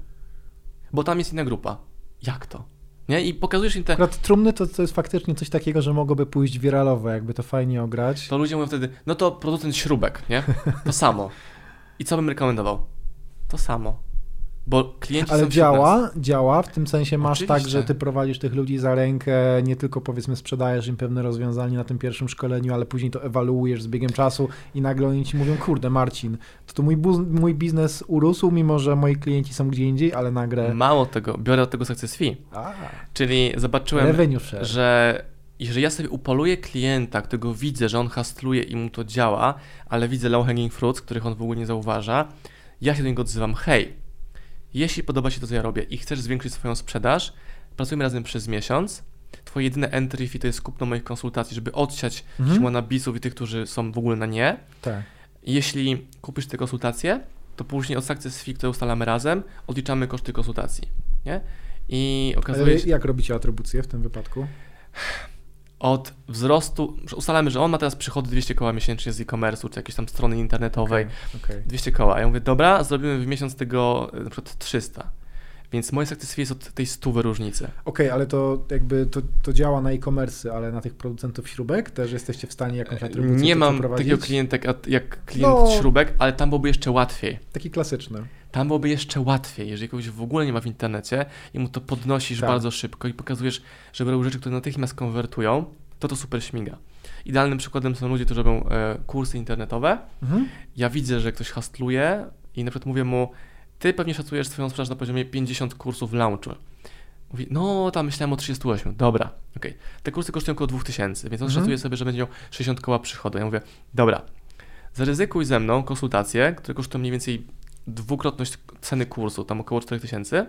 Bo tam jest inna grupa. Jak to? Nie? I pokazujesz im te... Akurat trumny to, to jest faktycznie coś takiego, że mogłoby pójść wiralowo, jakby to fajnie ograć. To ludzie mówią wtedy, no to producent śrubek, nie? To samo. I co bym rekomendował? To samo. Bo klienci Ale działa, działa, w tym sensie masz tak, Oczywiście. że ty prowadzisz tych ludzi za rękę, nie tylko powiedzmy sprzedajesz im pewne rozwiązanie na tym pierwszym szkoleniu, ale później to ewaluujesz z biegiem czasu i nagle oni ci mówią, kurde Marcin, to, to mój, mój biznes urósł, mimo że moi klienci są gdzie indziej, ale nagle... Mało tego, biorę od tego success fee. A, Czyli zobaczyłem, że jeżeli ja sobie upoluję klienta, którego widzę, że on hastluje i mu to działa, ale widzę low hanging fruits, których on w ogóle nie zauważa, ja się do niego odzywam, hej, jeśli podoba się to, co ja robię i chcesz zwiększyć swoją sprzedaż, pracujemy razem przez miesiąc, twoje jedyne entry fee to jest kupno moich konsultacji, żeby odsiać Mhm. nabisów i tych, którzy są w ogóle na nie. Tak. Jeśli kupisz te konsultacje, to później od success fee, które ustalamy razem, odliczamy koszty konsultacji, nie? I okazuje Ale się, jak robicie atrybucję w tym wypadku? Od wzrostu, ustalamy, że on ma teraz przychody 200 koła miesięcznie z e-commerce'u, czy jakiejś tam strony internetowej, Okej. 200 koła. A ja mówię, dobra, zrobimy w miesiąc tego e, na przykład 300. Więc moje success jest od tej stówy różnicy. Okej, ale to jakby to, to działa na e-commerce, ale na tych producentów śrubek też jesteście w stanie jakąś atrybucję Nie mam takiego klienta jak, jak klient No. śrubek, ale tam byłoby jeszcze łatwiej. Taki klasyczny. Tam byłoby jeszcze łatwiej, jeżeli kogoś w ogóle nie ma w internecie i mu to podnosisz Tak. bardzo szybko i pokazujesz, że robią rzeczy, które natychmiast konwertują, to to super śmiga. Idealnym przykładem są ludzie, którzy robią e, kursy internetowe. Mhm. Ja widzę, że ktoś hastluje i na przykład mówię mu, ty pewnie szacujesz swoją sprzedaż na poziomie 50 kursów launchu. Mówi, no tam myślałem o 38. Dobra, okej. Te kursy kosztują około 2000, więc on Mhm. szacuje sobie, że będzie miał 60 koła przychodu. Ja mówię, dobra, zaryzykuj ze mną konsultacje, które kosztują mniej więcej dwukrotność ceny kursu, tam około 4000.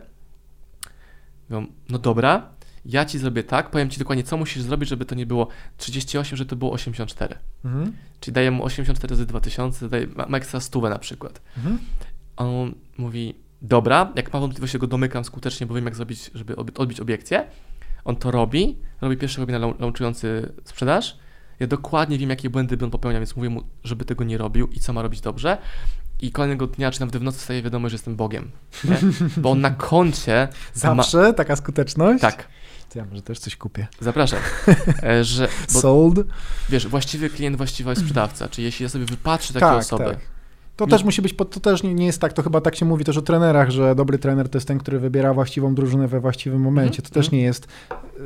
Mówią, no dobra, ja ci zrobię tak, powiem ci dokładnie, co musisz zrobić, żeby to nie było 38, żeby to było 84. Mhm. Czyli daję mu 84 razy 2000, daję, ma, ma ekstra stówę na przykład. Mhm. On mówi, dobra, jak ma wątpliwości, go domykam skutecznie, bo wiem jak zrobić, żeby odbić obiekcję. On to robi, robi pierwszy webinar launchujący sprzedaż. Ja dokładnie wiem, jakie błędy on popełnia, więc mówię mu, żeby tego nie robił i co ma robić dobrze. I kolejnego dnia, czy nawet w nocy staje wiadomo, że jestem Bogiem. Nie? Bo on na koncie. Zawsze ma... taka skuteczność? Tak. To ja może też coś kupię. Zapraszam. [LAUGHS] E, że, bo, Sold. Wiesz, właściwy klient, właściwy sprzedawca. Czyli jeśli ja sobie wypatrzę takie tak, osoby. Tak. To też musi być, to też nie, nie, jest tak, to chyba tak się mówi też o trenerach, że dobry trener to jest ten, który wybiera właściwą drużynę we właściwym momencie. Mm -hmm. To też mhm. nie jest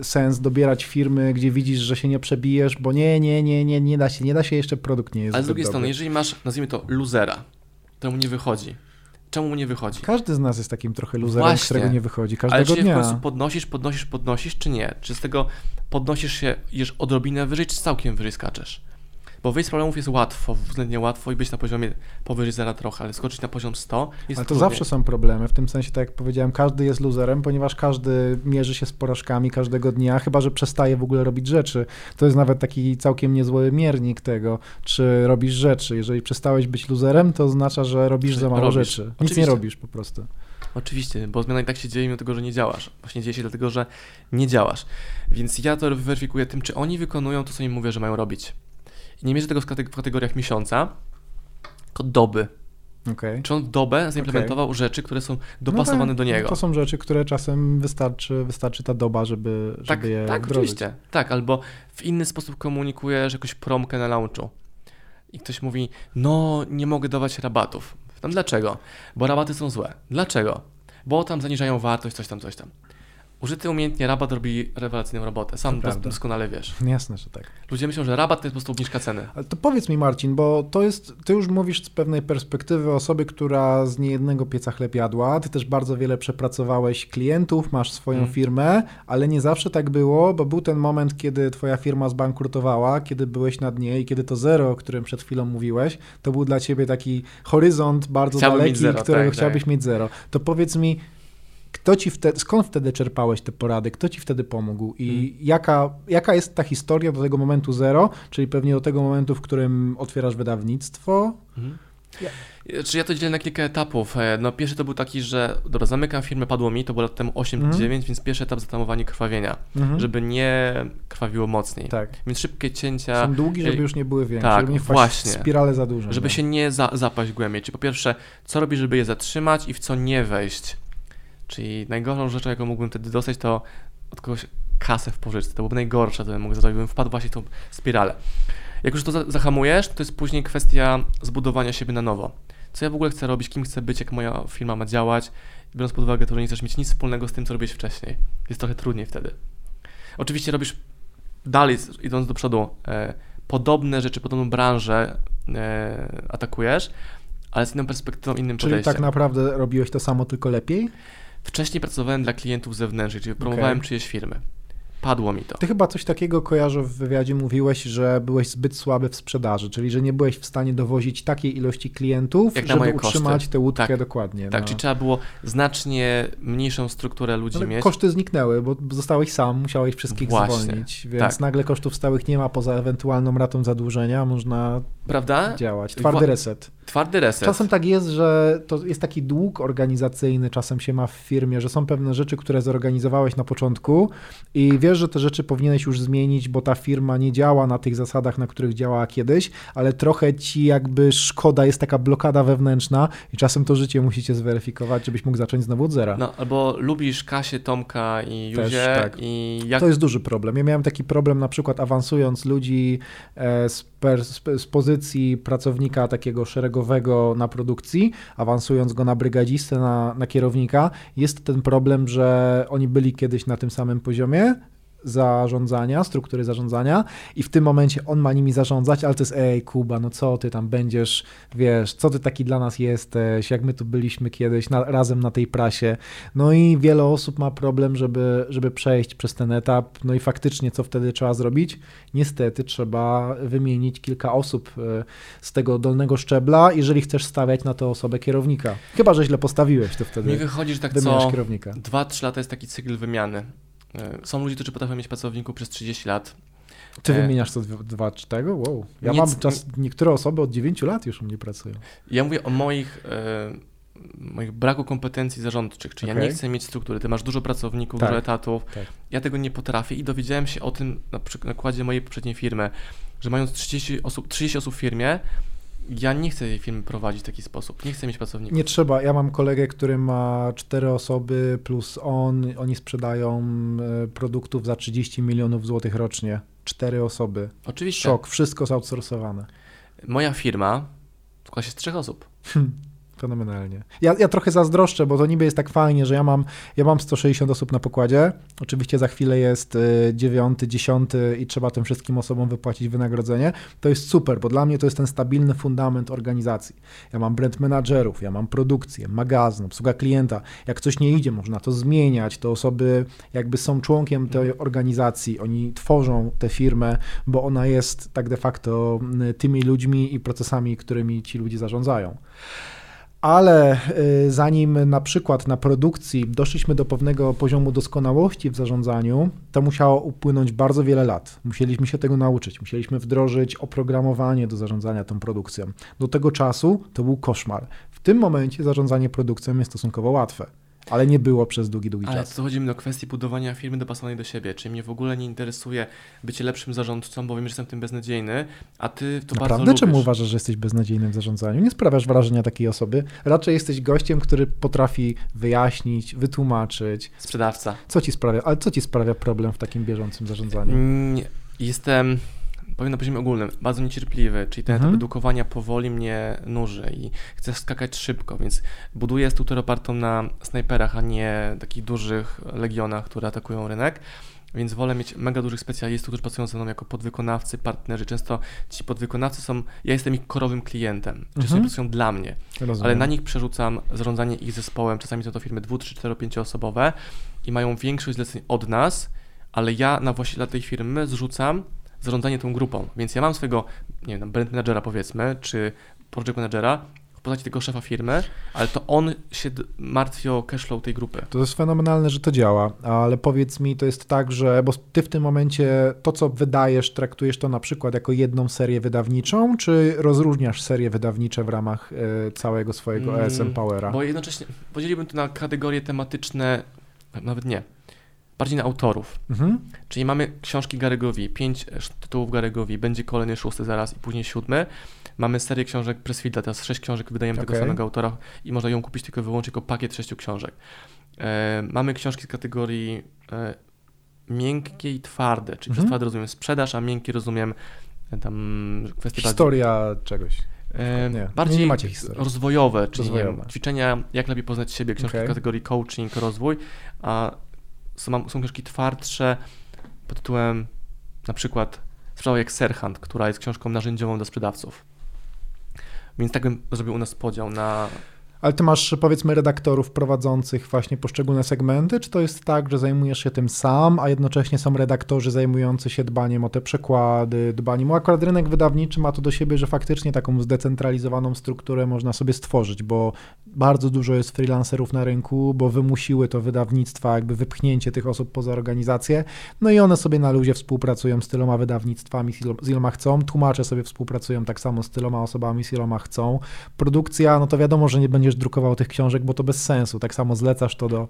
sens dobierać firmy, gdzie widzisz, że się nie przebijesz, bo nie, nie, nie, nie, nie da się, nie da się, jeszcze produkt nie jest Ale z drugiej dobry. strony, jeżeli masz, nazwijmy to, luzera, to mu nie wychodzi. Czemu mu nie wychodzi? Każdy z nas jest takim trochę luzerem, Właśnie. którego nie wychodzi każdego Ale czy dnia. w końcu podnosisz, podnosisz, podnosisz, czy nie? Czy z tego podnosisz się, jesz odrobinę wyżej, czy całkiem wyżej skaczesz? Bo wyjść z problemów jest łatwo, względnie łatwo i być na poziomie powyżej zera trochę, ale skoczyć na poziom 100 jest Ale to zawsze są problemy, w tym sensie, tak jak powiedziałem, każdy jest loserem, ponieważ każdy mierzy się z porażkami każdego dnia, chyba że przestaje w ogóle robić rzeczy. To jest nawet taki całkiem niezły miernik tego, czy robisz rzeczy. Jeżeli przestałeś być loserem, to oznacza, że robisz za mało robisz. rzeczy. Nic Oczywiście. nie robisz po prostu. Oczywiście, bo zmiana i tak się dzieje mimo tego, że nie działasz. Właśnie dzieje się dlatego, że nie działasz. Więc ja to weryfikuję tym, czy oni wykonują to, co im mówię, że mają robić. I nie mierzę tego w kategoriach miesiąca, tylko doby. Okay. Czy on w dobę zaimplementował okay. rzeczy, które są dopasowane no tak, do niego. No to są rzeczy, które czasem wystarczy, wystarczy ta doba, żeby, żeby tak, je Tak, wdrożyć. oczywiście. Tak, albo w inny sposób komunikujesz jakąś promkę na launchu. I ktoś mówi, no nie mogę dawać rabatów. Tam dlaczego? Bo rabaty są złe. Dlaczego? Bo tam zaniżają wartość, coś tam, coś tam. Użyty umiejętnie rabat robi rewelacyjną robotę. Sam to doskonale wiesz. Jasne, że tak. Ludzie myślą, że rabat to jest po prostu obniżka ceny. Ale to powiedz mi Marcin, bo to jest, ty już mówisz z pewnej perspektywy osoby, która z niejednego pieca chleb jadła, ty też bardzo wiele przepracowałeś klientów, masz swoją hmm. firmę, ale nie zawsze tak było, bo był ten moment, kiedy twoja firma zbankrutowała, kiedy byłeś na dnie i kiedy to zero, o którym przed chwilą mówiłeś, to był dla ciebie taki horyzont bardzo Chciałbym daleki, zero, którego tak, chciałbyś tak. mieć zero. To powiedz mi, kto ci wtedy, skąd wtedy czerpałeś te porady? Kto ci wtedy pomógł? I hmm. jaka, jaka jest ta historia do tego momentu zero, czyli pewnie do tego momentu, w którym otwierasz wydawnictwo? Hmm. Ja. Czy ja to dzielę na kilka etapów. E, no pierwszy to był taki, że dobra, zamykam firmę, padło mi, to było lat temu 8-9, mhm. więc pierwszy etap zatamowanie krwawienia, mhm. żeby nie krwawiło mocniej. Tak. Więc szybkie cięcia. Są długi, żeby już nie były większe, tak, żeby nie właśnie. w spirale za dużo. Żeby się nie za, zapaść głębiej. Czyli po pierwsze, co robić, żeby je zatrzymać i w co nie wejść. Czyli najgorszą rzeczą, jaką mógłbym wtedy dostać, to od kogoś kasę w pożyczce. To byłoby najgorsze, co mógł zrobić, bym wpadł właśnie w tą spiralę. Jak już to zahamujesz, to jest później kwestia zbudowania siebie na nowo. Co ja w ogóle chcę robić, kim chcę być, jak moja firma ma działać, biorąc pod uwagę to, że nie chcesz mieć nic wspólnego z tym, co robiłeś wcześniej. Jest trochę trudniej wtedy. Oczywiście robisz dalej, idąc do przodu, e, podobne rzeczy, podobną branżę e, atakujesz, ale z inną perspektywą, innym czyli podejściem. Czyli tak naprawdę robiłeś to samo, tylko lepiej? Wcześniej pracowałem dla klientów zewnętrznych, czyli promowałem okay. czyjeś firmy. Padło mi to. Ty chyba coś takiego kojarzę w wywiadzie, mówiłeś, że byłeś zbyt słaby w sprzedaży, czyli że nie byłeś w stanie dowozić takiej ilości klientów, Jak żeby utrzymać koszty. tę łódkę tak, dokładnie. Tak, no. czyli trzeba było znacznie mniejszą strukturę ludzi Ale mieć. koszty zniknęły, bo zostałeś sam, musiałeś wszystkich Właśnie, zwolnić, więc tak. nagle kosztów stałych nie ma poza ewentualną ratą zadłużenia, można Prawda? działać. Twardy reset. Twardy reset. Czasem tak jest, że to jest taki dług organizacyjny, czasem się ma w firmie, że są pewne rzeczy, które zorganizowałeś na początku i wiesz, że te rzeczy powinieneś już zmienić, bo ta firma nie działa na tych zasadach, na których działała kiedyś, ale trochę ci jakby szkoda, jest taka blokada wewnętrzna i czasem to życie musicie zweryfikować, żebyś mógł zacząć znowu od zera. No, albo lubisz Kasię, Tomka i Juzie Też, tak. i jak... To jest duży problem. Ja miałem taki problem na przykład awansując ludzi e, z, z pozycji pracownika takiego szeregowego na produkcji, awansując go na brygadzistę, na, na kierownika, jest ten problem, że oni byli kiedyś na tym samym poziomie, zarządzania, struktury zarządzania i w tym momencie on ma nimi zarządzać, ale to jest ej Kuba, no co ty tam będziesz, wiesz, co ty taki dla nas jesteś, jak my tu byliśmy kiedyś na, razem na tej prasie. No i wiele osób ma problem, żeby, żeby przejść przez ten etap, no i faktycznie co wtedy trzeba zrobić? Niestety trzeba wymienić kilka osób e, z tego dolnego szczebla, jeżeli chcesz stawiać na tę osobę kierownika. Chyba, że źle postawiłeś, to wtedy Mi wychodzi, że tak co kierownika. 2-3 lata jest taki cykl wymiany. E, są ludzie, którzy potrafią mieć pracowników przez 30 lat. Ty e, wymieniasz co dwa czy tego? Wow. Ja Nic, mam czas, niektóre osoby od 9 lat już u mnie pracują. Ja mówię o moich, e, moich braku kompetencji zarządczych, czyli Okej. ja nie chcę mieć struktury, ty masz dużo pracowników, Tak. dużo etatów, Tak. ja tego nie potrafię i dowiedziałem się o tym na przykładzie mojej poprzedniej firmy, że mając 30 osób, 30 osób w firmie, ja nie chcę tej firmy prowadzić w taki sposób, nie chcę mieć pracowników. Nie trzeba. Ja mam kolegę, który ma cztery osoby plus on. Oni sprzedają e, produktów za 30 milionów złotych rocznie. Cztery osoby. Oczywiście, Szok. Wszystko zoutsourcowane. moja firma składa się z trzech osób. Fenomenalnie. Ja, ja trochę zazdroszczę, bo to niby jest tak fajnie, że ja mam, ja mam 160 osób na pokładzie. Oczywiście za chwilę jest y, dziewiąty, dziesiąty i trzeba tym wszystkim osobom wypłacić wynagrodzenie. To jest super, bo dla mnie to jest ten stabilny fundament organizacji. Ja mam brand managerów, ja mam produkcję, magazyn, obsługa klienta. Jak coś nie idzie, można to zmieniać. Te osoby jakby są członkiem tej organizacji, oni tworzą tę firmę, bo ona jest tak de facto y, tymi ludźmi i procesami, którymi ci ludzie zarządzają. Ale y, zanim na przykład na produkcji doszliśmy do pewnego poziomu doskonałości w zarządzaniu, to musiało upłynąć bardzo wiele lat. Musieliśmy się tego nauczyć, musieliśmy wdrożyć oprogramowanie do zarządzania tą produkcją. Do tego czasu to był koszmar. W tym momencie zarządzanie produkcją jest stosunkowo łatwe, ale nie było przez długi, długi Ale czas. to chodzi mi do kwestii budowania firmy dopasowanej do siebie, czyli mnie w ogóle nie interesuje bycie lepszym zarządcą, bo wiem, że jestem tym beznadziejny, a ty to Naprawdę bardzo czemu lubisz. uważasz, że jesteś beznadziejnym w zarządzaniu? Nie sprawiasz wrażenia takiej osoby. Raczej jesteś gościem, który potrafi wyjaśnić, wytłumaczyć, Sprzedawca. Co ci sprawia, ale co ci sprawia problem w takim bieżącym zarządzaniu? Mm, Jestem, powiem na poziomie ogólnym, bardzo niecierpliwy, czyli ten Mhm. etap edukowania powoli mnie nuży i chcę skakać szybko, więc buduję strukturę opartą na snajperach, a nie takich dużych legionach, które atakują rynek. Więc wolę mieć mega dużych specjalistów, którzy pracują ze mną jako podwykonawcy, partnerzy. Często ci podwykonawcy są, ja jestem ich korowym klientem, często Mhm. pracują dla mnie. Rozumiem. Ale na nich przerzucam zarządzanie ich zespołem. Czasami są to firmy 2, 3, 4, 5 osobowe i mają większość zleceń od nas, ale ja na właściciela tej firmy zrzucam zarządzanie tą grupą. Więc ja mam swojego, nie wiem, brand managera powiedzmy, czy project managera w postaci tego szefa firmy, ale to on się martwi o cashflow tej grupy. To jest fenomenalne, że to działa, ale powiedz mi, to jest tak, że bo ty w tym momencie to, co wydajesz, traktujesz to na przykład jako jedną serię wydawniczą, czy rozróżniasz serie wydawnicze w ramach e, całego swojego Mm, ESM Powera? Bo jednocześnie podzieliłbym to na kategorie tematyczne, nawet nie, bardziej na autorów. Mhm. Czyli mamy książki Garygowi, pięć e, tytułów Garygowi, będzie kolejny szósty zaraz i później siódmy. Mamy serię książek Pressfielda, teraz sześć książek wydajemy tego Okej. samego autora i można ją kupić tylko wyłącznie jako pakiet sześciu książek. E, mamy książki z kategorii e, miękkie i twarde, czyli przez Mhm. twarde rozumiem sprzedaż, a miękkie rozumiem e, tam kwestie bardziej Historia czegoś. E, Nie, bardziej nie macie historii. rozwojowe, czyli Rozwojowe. ćwiczenia, jak lepiej poznać siebie, książki Okej. w kategorii coaching, rozwój, a są, są książki twardsze pod tytułem na przykład Sprawa jak Serhant, która jest książką narzędziową dla sprzedawców. Więc tak bym zrobił u nas podział na... Ale ty masz powiedzmy redaktorów prowadzących właśnie poszczególne segmenty, czy to jest tak, że zajmujesz się tym sam, a jednocześnie są redaktorzy zajmujący się dbaniem o te przekłady, dbaniem o akurat rynek wydawniczy ma to do siebie, że faktycznie taką zdecentralizowaną strukturę można sobie stworzyć, bo bardzo dużo jest freelancerów na rynku, bo wymusiły to wydawnictwa jakby wypchnięcie tych osób poza organizację, no i one sobie na luzie współpracują z tyloma wydawnictwami, z ilo- z iloma chcą, tłumacze sobie współpracują tak samo z tyloma osobami, z iloma chcą. Produkcja, no to wiadomo, że nie będziesz drukował tych książek, bo to bez sensu. Tak samo zlecasz to do,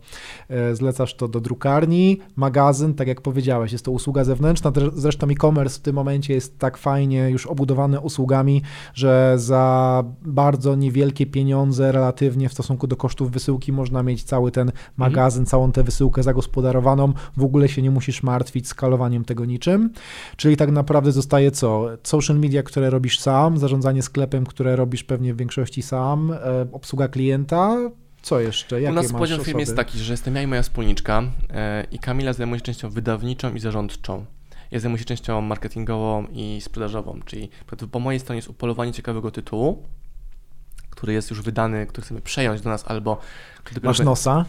e, zlecasz to do drukarni, magazyn, tak jak powiedziałeś, jest to usługa zewnętrzna. Zre- Zresztą e-commerce w tym momencie jest tak fajnie już obudowany usługami, że za bardzo niewielkie pieniądze relatywnie w stosunku do kosztów wysyłki można mieć cały ten magazyn, całą tę wysyłkę zagospodarowaną. W ogóle się nie musisz martwić skalowaniem tego niczym. Czyli tak naprawdę zostaje co? Social media, które robisz sam, zarządzanie sklepem, które robisz pewnie w większości sam, e, obsługa klienta. Co jeszcze? Jakie u nas w firmie jest taki, że jestem ja i moja wspólniczka e, i Kamila zajmuje się częścią wydawniczą i zarządczą. Ja zajmuję się częścią marketingową i sprzedażową, czyli po- mojej stronie jest upolowanie ciekawego tytułu, który jest już wydany, który chcemy przejąć do nas albo... Masz nosa?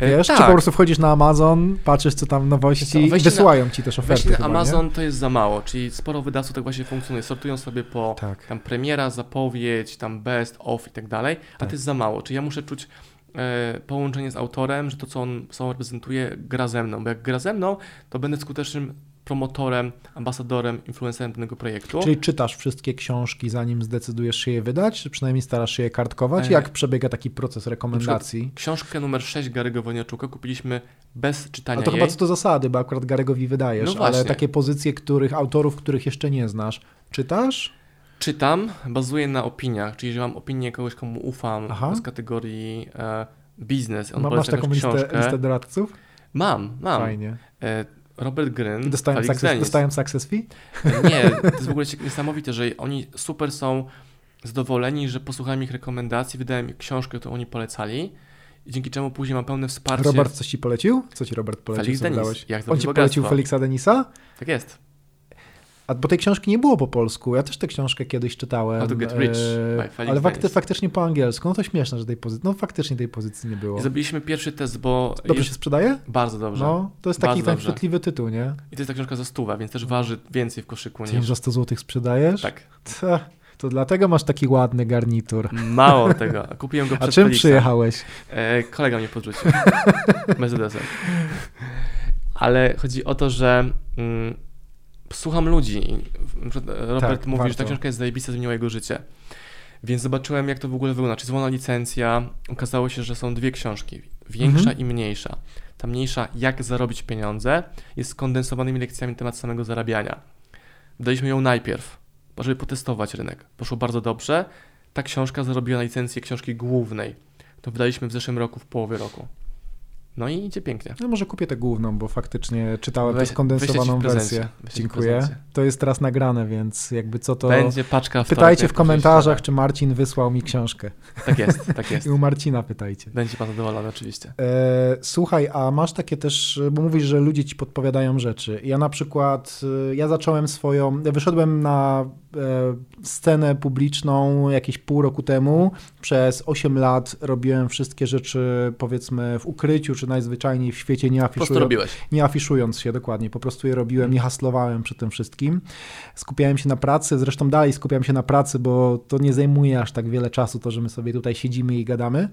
E, Wiesz, czy tak. po prostu wchodzisz na Amazon, patrzysz co tam nowości co, i wejście na- wysyłają ci też oferty Wejście na chyba, nie? Amazon to jest za mało, czyli sporo wydawców tak właśnie funkcjonuje. Sortują sobie po Tak. tam premiera, zapowiedź, tam best, off i tak dalej, a Tak. to jest za mało. Czyli ja muszę czuć e, połączenie z autorem, że to, co on sobą reprezentuje, gra ze mną, bo jak gra ze mną, to będę skutecznym promotorem, ambasadorem, influencerem danego projektu. Czyli czytasz wszystkie książki, zanim zdecydujesz się je wydać, czy przynajmniej starasz się je kartkować? E, Jak przebiega taki proces rekomendacji? Książkę numer 6 Garygo Wojniaczuka kupiliśmy bez czytania A to jej. chyba co to zasady, bo akurat Garegowi wydajesz, No ale takie pozycje, których autorów, których jeszcze nie znasz, czytasz? Czytam, bazuję na opiniach, czyli że mam opinię kogoś, komu ufam Aha. z kategorii e, biznes. On Ma, masz taką listę, książkę. listę doradców? Mam, mam. Fajnie. E, Robert Gryn, I dostałem, Felix success, dostałem success fee? Nie, to [LAUGHS] jest w ogóle niesamowite, że oni super są zadowoleni, że posłuchałem ich rekomendacji, wydałem im książkę, którą oni polecali i dzięki czemu później mam pełne wsparcie. Robert coś ci polecił? Co ci Robert polecił? Felix Denis. Jak On ci bogactwo. polecił Felixa Denisa? Tak jest. A bo tej książki nie było po polsku. Ja też tę książkę kiedyś czytałem. How to get rich e, by ale fakty, faktycznie po angielsku. No to śmieszne, że tej pozycji. No faktycznie tej pozycji nie było. I zrobiliśmy pierwszy test, bo Dobrze jest się sprzedaje? bardzo dobrze. No, to jest taki dobrze. chwytliwy tytuł, nie? I to jest ta książka za stówę, więc też waży więcej w koszyku Ty za 100 zł sprzedajesz? Tak. To, to dlatego masz taki ładny garnitur. Mało [LAUGHS] tego. Kupiłem go A przed czym Felixem. przyjechałeś? E, kolega mnie podrzucił. [LAUGHS] Mercedesem. Ale chodzi o to, że mm, słucham ludzi. Przykład Robert Tak, mówi, że warto. ta książka jest zajebista, zmieniła jego życie. Więc zobaczyłem, jak to w ogóle wygląda. Czy złona licencja. Okazało się, że są dwie książki. Większa Mhm. i mniejsza. Ta mniejsza, jak zarobić pieniądze, jest skondensowanymi lekcjami na temat samego zarabiania. Daliśmy ją najpierw, żeby potestować rynek. Poszło bardzo dobrze. Ta książka zarobiła na licencję książki głównej. To wydaliśmy w zeszłym roku, w połowie roku. No i idzie pięknie. No może kupię tę główną, bo faktycznie czytałem Weź- tę skondensowaną wersję. Dziękuję. To jest teraz nagrane, więc jakby co to... Będzie paczka w Pytajcie w komentarzach, czy Marcin wysłał mi książkę. Tak jest, tak [LAUGHS] jest. I u Marcina pytajcie. Będzie pan zadowolony oczywiście. E, słuchaj, a masz takie też, bo mówisz, że ludzie ci podpowiadają rzeczy. Ja na przykład, e, ja zacząłem swoją, ja wyszedłem na scenę publiczną jakieś pół roku temu. Przez 8 lat robiłem wszystkie rzeczy, powiedzmy, w ukryciu, czy najzwyczajniej w świecie, nie afiszując, nie afiszując się dokładnie. Po prostu je robiłem, nie haslowałem przy tym wszystkim. Skupiałem się na pracy, zresztą dalej skupiam się na pracy, bo to nie zajmuje aż tak wiele czasu, to, że my sobie tutaj siedzimy i gadamy.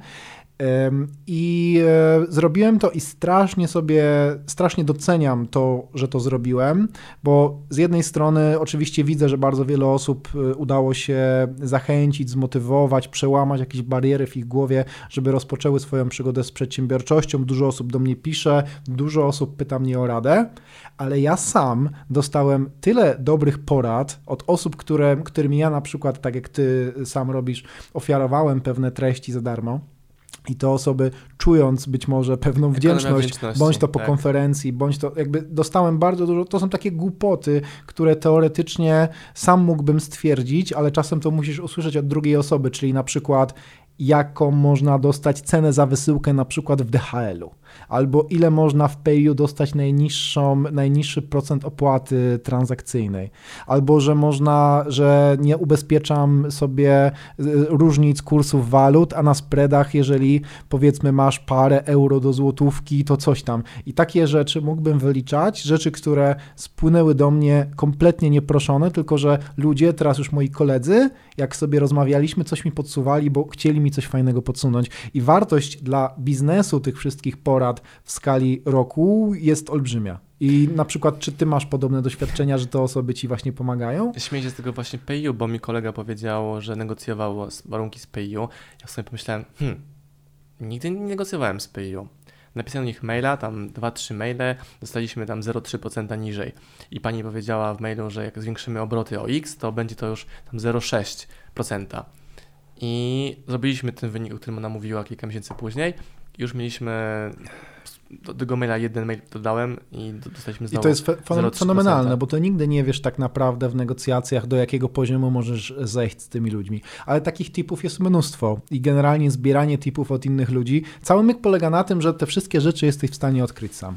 I e, zrobiłem to i strasznie sobie, strasznie doceniam to, że to zrobiłem, bo z jednej strony oczywiście widzę, że bardzo wiele osób e, udało się zachęcić, zmotywować, przełamać jakieś bariery w ich głowie, żeby rozpoczęły swoją przygodę z przedsiębiorczością. Dużo osób do mnie pisze, dużo osób pyta mnie o radę, ale ja sam dostałem tyle dobrych porad od osób, które, którym ja na przykład, tak jak ty sam robisz, ofiarowałem pewne treści za darmo. I te osoby, czując być może pewną wdzięczność, bądź to po tak. konferencji, bądź to jakby dostałem bardzo dużo, to są takie głupoty, które teoretycznie sam mógłbym stwierdzić, ale czasem to musisz usłyszeć od drugiej osoby, czyli na przykład jaką można dostać cenę za wysyłkę na przykład w DHL-u, albo ile można w PayU dostać najniższą, najniższy procent opłaty transakcyjnej, albo że można, że nie ubezpieczam sobie y, różnic kursów walut, a na spreadach, jeżeli powiedzmy masz parę euro do złotówki, to coś tam. I takie rzeczy mógłbym wyliczać, rzeczy, które spłynęły do mnie kompletnie nieproszone, tylko że ludzie, teraz już moi koledzy, jak sobie rozmawialiśmy, coś mi podsuwali, bo chcieli mi coś fajnego podsunąć. I wartość dla biznesu tych wszystkich porad w skali roku jest olbrzymia. I na przykład, czy ty masz podobne doświadczenia, że te osoby ci właśnie pomagają? Śmieję się z tego właśnie PayU, bo mi kolega powiedział, że negocjował warunki z PayU. Ja sobie pomyślałem, hmm, nigdy nie negocjowałem z PayU. Napisałem do nich maila, tam 2-3 maile, dostaliśmy tam 0,3% niżej. I pani powiedziała w mailu, że jak zwiększymy obroty o X, to będzie to już tam 0,6%. I zrobiliśmy ten wynik, o którym ona mówiła kilka miesięcy później. Już mieliśmy do tego maila jeden mail dodałem i do- dostaliśmy I znowu to jest fe- fen- 0,3%. fenomenalne, bo to nigdy nie wiesz tak naprawdę w negocjacjach, do jakiego poziomu możesz zejść z tymi ludźmi. Ale takich tipów jest mnóstwo i generalnie zbieranie tipów od innych ludzi. Cały myk polega na tym, że te wszystkie rzeczy jesteś w stanie odkryć sam.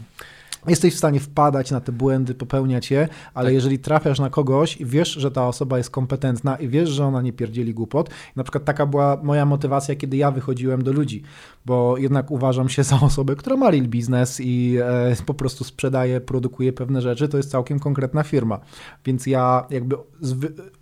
Jesteś w stanie wpadać na te błędy, popełniać je, ale Tak. jeżeli trafiasz na kogoś i wiesz, że ta osoba jest kompetentna i wiesz, że ona nie pierdzieli głupot, na przykład taka była moja motywacja, kiedy ja wychodziłem do ludzi, bo jednak uważam się za osobę, która ma real biznes i e, po prostu sprzedaje, produkuje pewne rzeczy, to jest całkiem konkretna firma. Więc ja jakby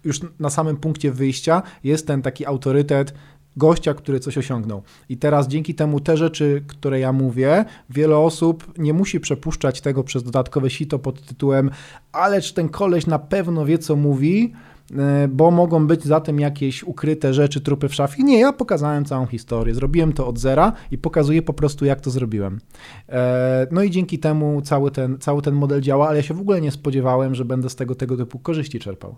już na samym punkcie wyjścia jest ten taki autorytet, gościa, który coś osiągnął. I teraz dzięki temu te rzeczy, które ja mówię, wiele osób nie musi przepuszczać tego przez dodatkowe sito pod tytułem ależ ten koleś na pewno wie, co mówi, e, bo mogą być za tym jakieś ukryte rzeczy, trupy w szafie. Nie, ja pokazałem całą historię, zrobiłem to od zera i pokazuję po prostu, jak to zrobiłem. E, no i dzięki temu cały ten, cały ten model działa, ale ja się w ogóle nie spodziewałem, że będę z tego tego typu korzyści czerpał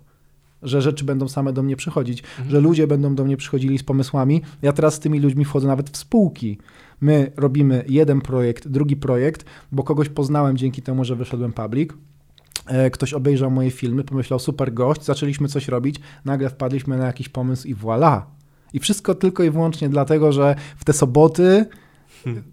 że rzeczy będą same do mnie przychodzić, mhm. że ludzie będą do mnie przychodzili z pomysłami. Ja teraz z tymi ludźmi wchodzę nawet w spółki. My robimy jeden projekt, drugi projekt, bo kogoś poznałem dzięki temu, że wyszedłem public. E, ktoś obejrzał moje filmy, pomyślał super gość, zaczęliśmy coś robić, nagle wpadliśmy na jakiś pomysł i voilà. I wszystko tylko i wyłącznie dlatego, że w te soboty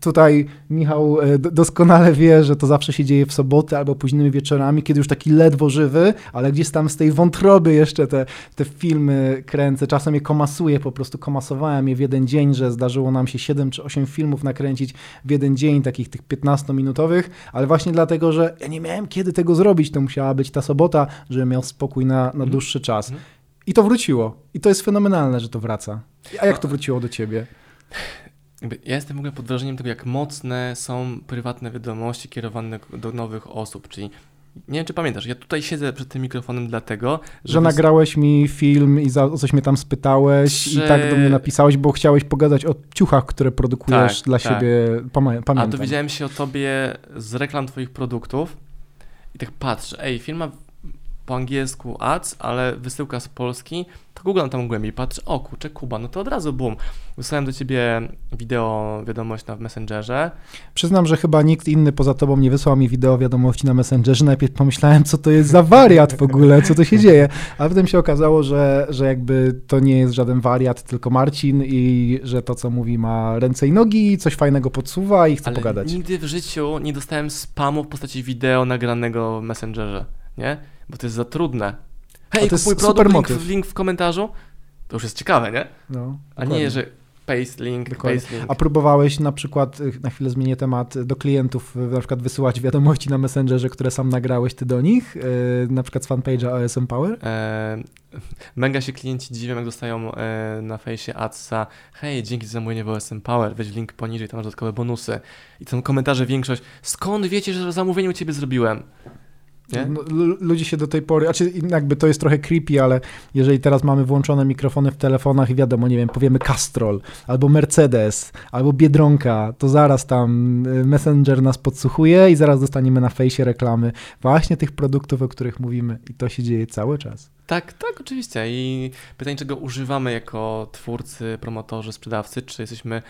Tutaj Michał e, doskonale wie, że to zawsze się dzieje w soboty albo późnymi wieczorami, kiedy już taki ledwo żywy, ale gdzieś tam z tej wątroby jeszcze te, te filmy kręcę. Czasem je komasuję, po prostu komasowałem je w jeden dzień, że zdarzyło nam się 7 czy 8 filmów nakręcić w jeden dzień, takich tych 15-minutowych, ale właśnie dlatego, że ja nie miałem kiedy tego zrobić, to musiała być ta sobota, żebym miał spokój na, na mhm. dłuższy czas. Mhm. I to wróciło. I to jest fenomenalne, że to wraca. A jak to wróciło do ciebie? Ja jestem w ogóle pod wrażeniem tego, jak mocne są prywatne wiadomości kierowane do nowych osób, czyli nie wiem, czy pamiętasz, ja tutaj siedzę przed tym mikrofonem dlatego, że... Że nagrałeś mi film i za, o coś mnie tam spytałeś i tak do mnie napisałeś, bo chciałeś pogadać o ciuchach, które produkujesz tak, dla tak. siebie. Pamiętam. A dowiedziałem się o tobie z reklam twoich produktów i tak patrzę, ej, firma po angielsku ads, ale wysyłka z Polski, googlam tam głębiej, patrzę, o kurczę, Kuba, no to od razu boom. Wysłałem do ciebie wideo wiadomość na Messengerze. Przyznam, że chyba nikt inny poza tobą nie wysłał mi wideo wiadomości na Messengerze. Najpierw pomyślałem, co to jest za wariat w ogóle, co to się dzieje. A potem się okazało, że, że jakby to nie jest żaden wariat, tylko Marcin i że to, co mówi, ma ręce i nogi, coś fajnego podsuwa i chce Ale pogadać. nigdy w życiu nie dostałem spamu w postaci wideo nagranego w Messengerze, nie? bo to jest za trudne. Hej, to kupuj produkt, link, link, w komentarzu. To już jest ciekawe, nie? No, A nie, że paste link, dokładnie. paste link. A próbowałeś na przykład, y, na chwilę zmienię temat, do klientów y, na przykład wysyłać wiadomości na Messengerze, które sam nagrałeś ty do nich, yy, na przykład z fanpage'a OSM Power? Eee, mega się klienci dziwią, jak dostają e, na fejsie adsa hej, dzięki za zamówienie w OSM Power, weź link poniżej, tam masz dodatkowe bonusy. I tam komentarze większość, skąd wiecie, że zamówienie u ciebie zrobiłem? No, ludzie się do tej pory, znaczy jakby to jest trochę creepy, ale jeżeli teraz mamy włączone mikrofony w telefonach i wiadomo, nie wiem, powiemy Castrol, albo Mercedes, albo Biedronka, to zaraz tam y, Messenger nas podsłuchuje i zaraz dostaniemy na fejsie reklamy właśnie tych produktów, o których mówimy i to się dzieje cały czas. Tak, tak, oczywiście i pytanie, czego używamy jako twórcy, promotorzy, sprzedawcy, czy jesteśmy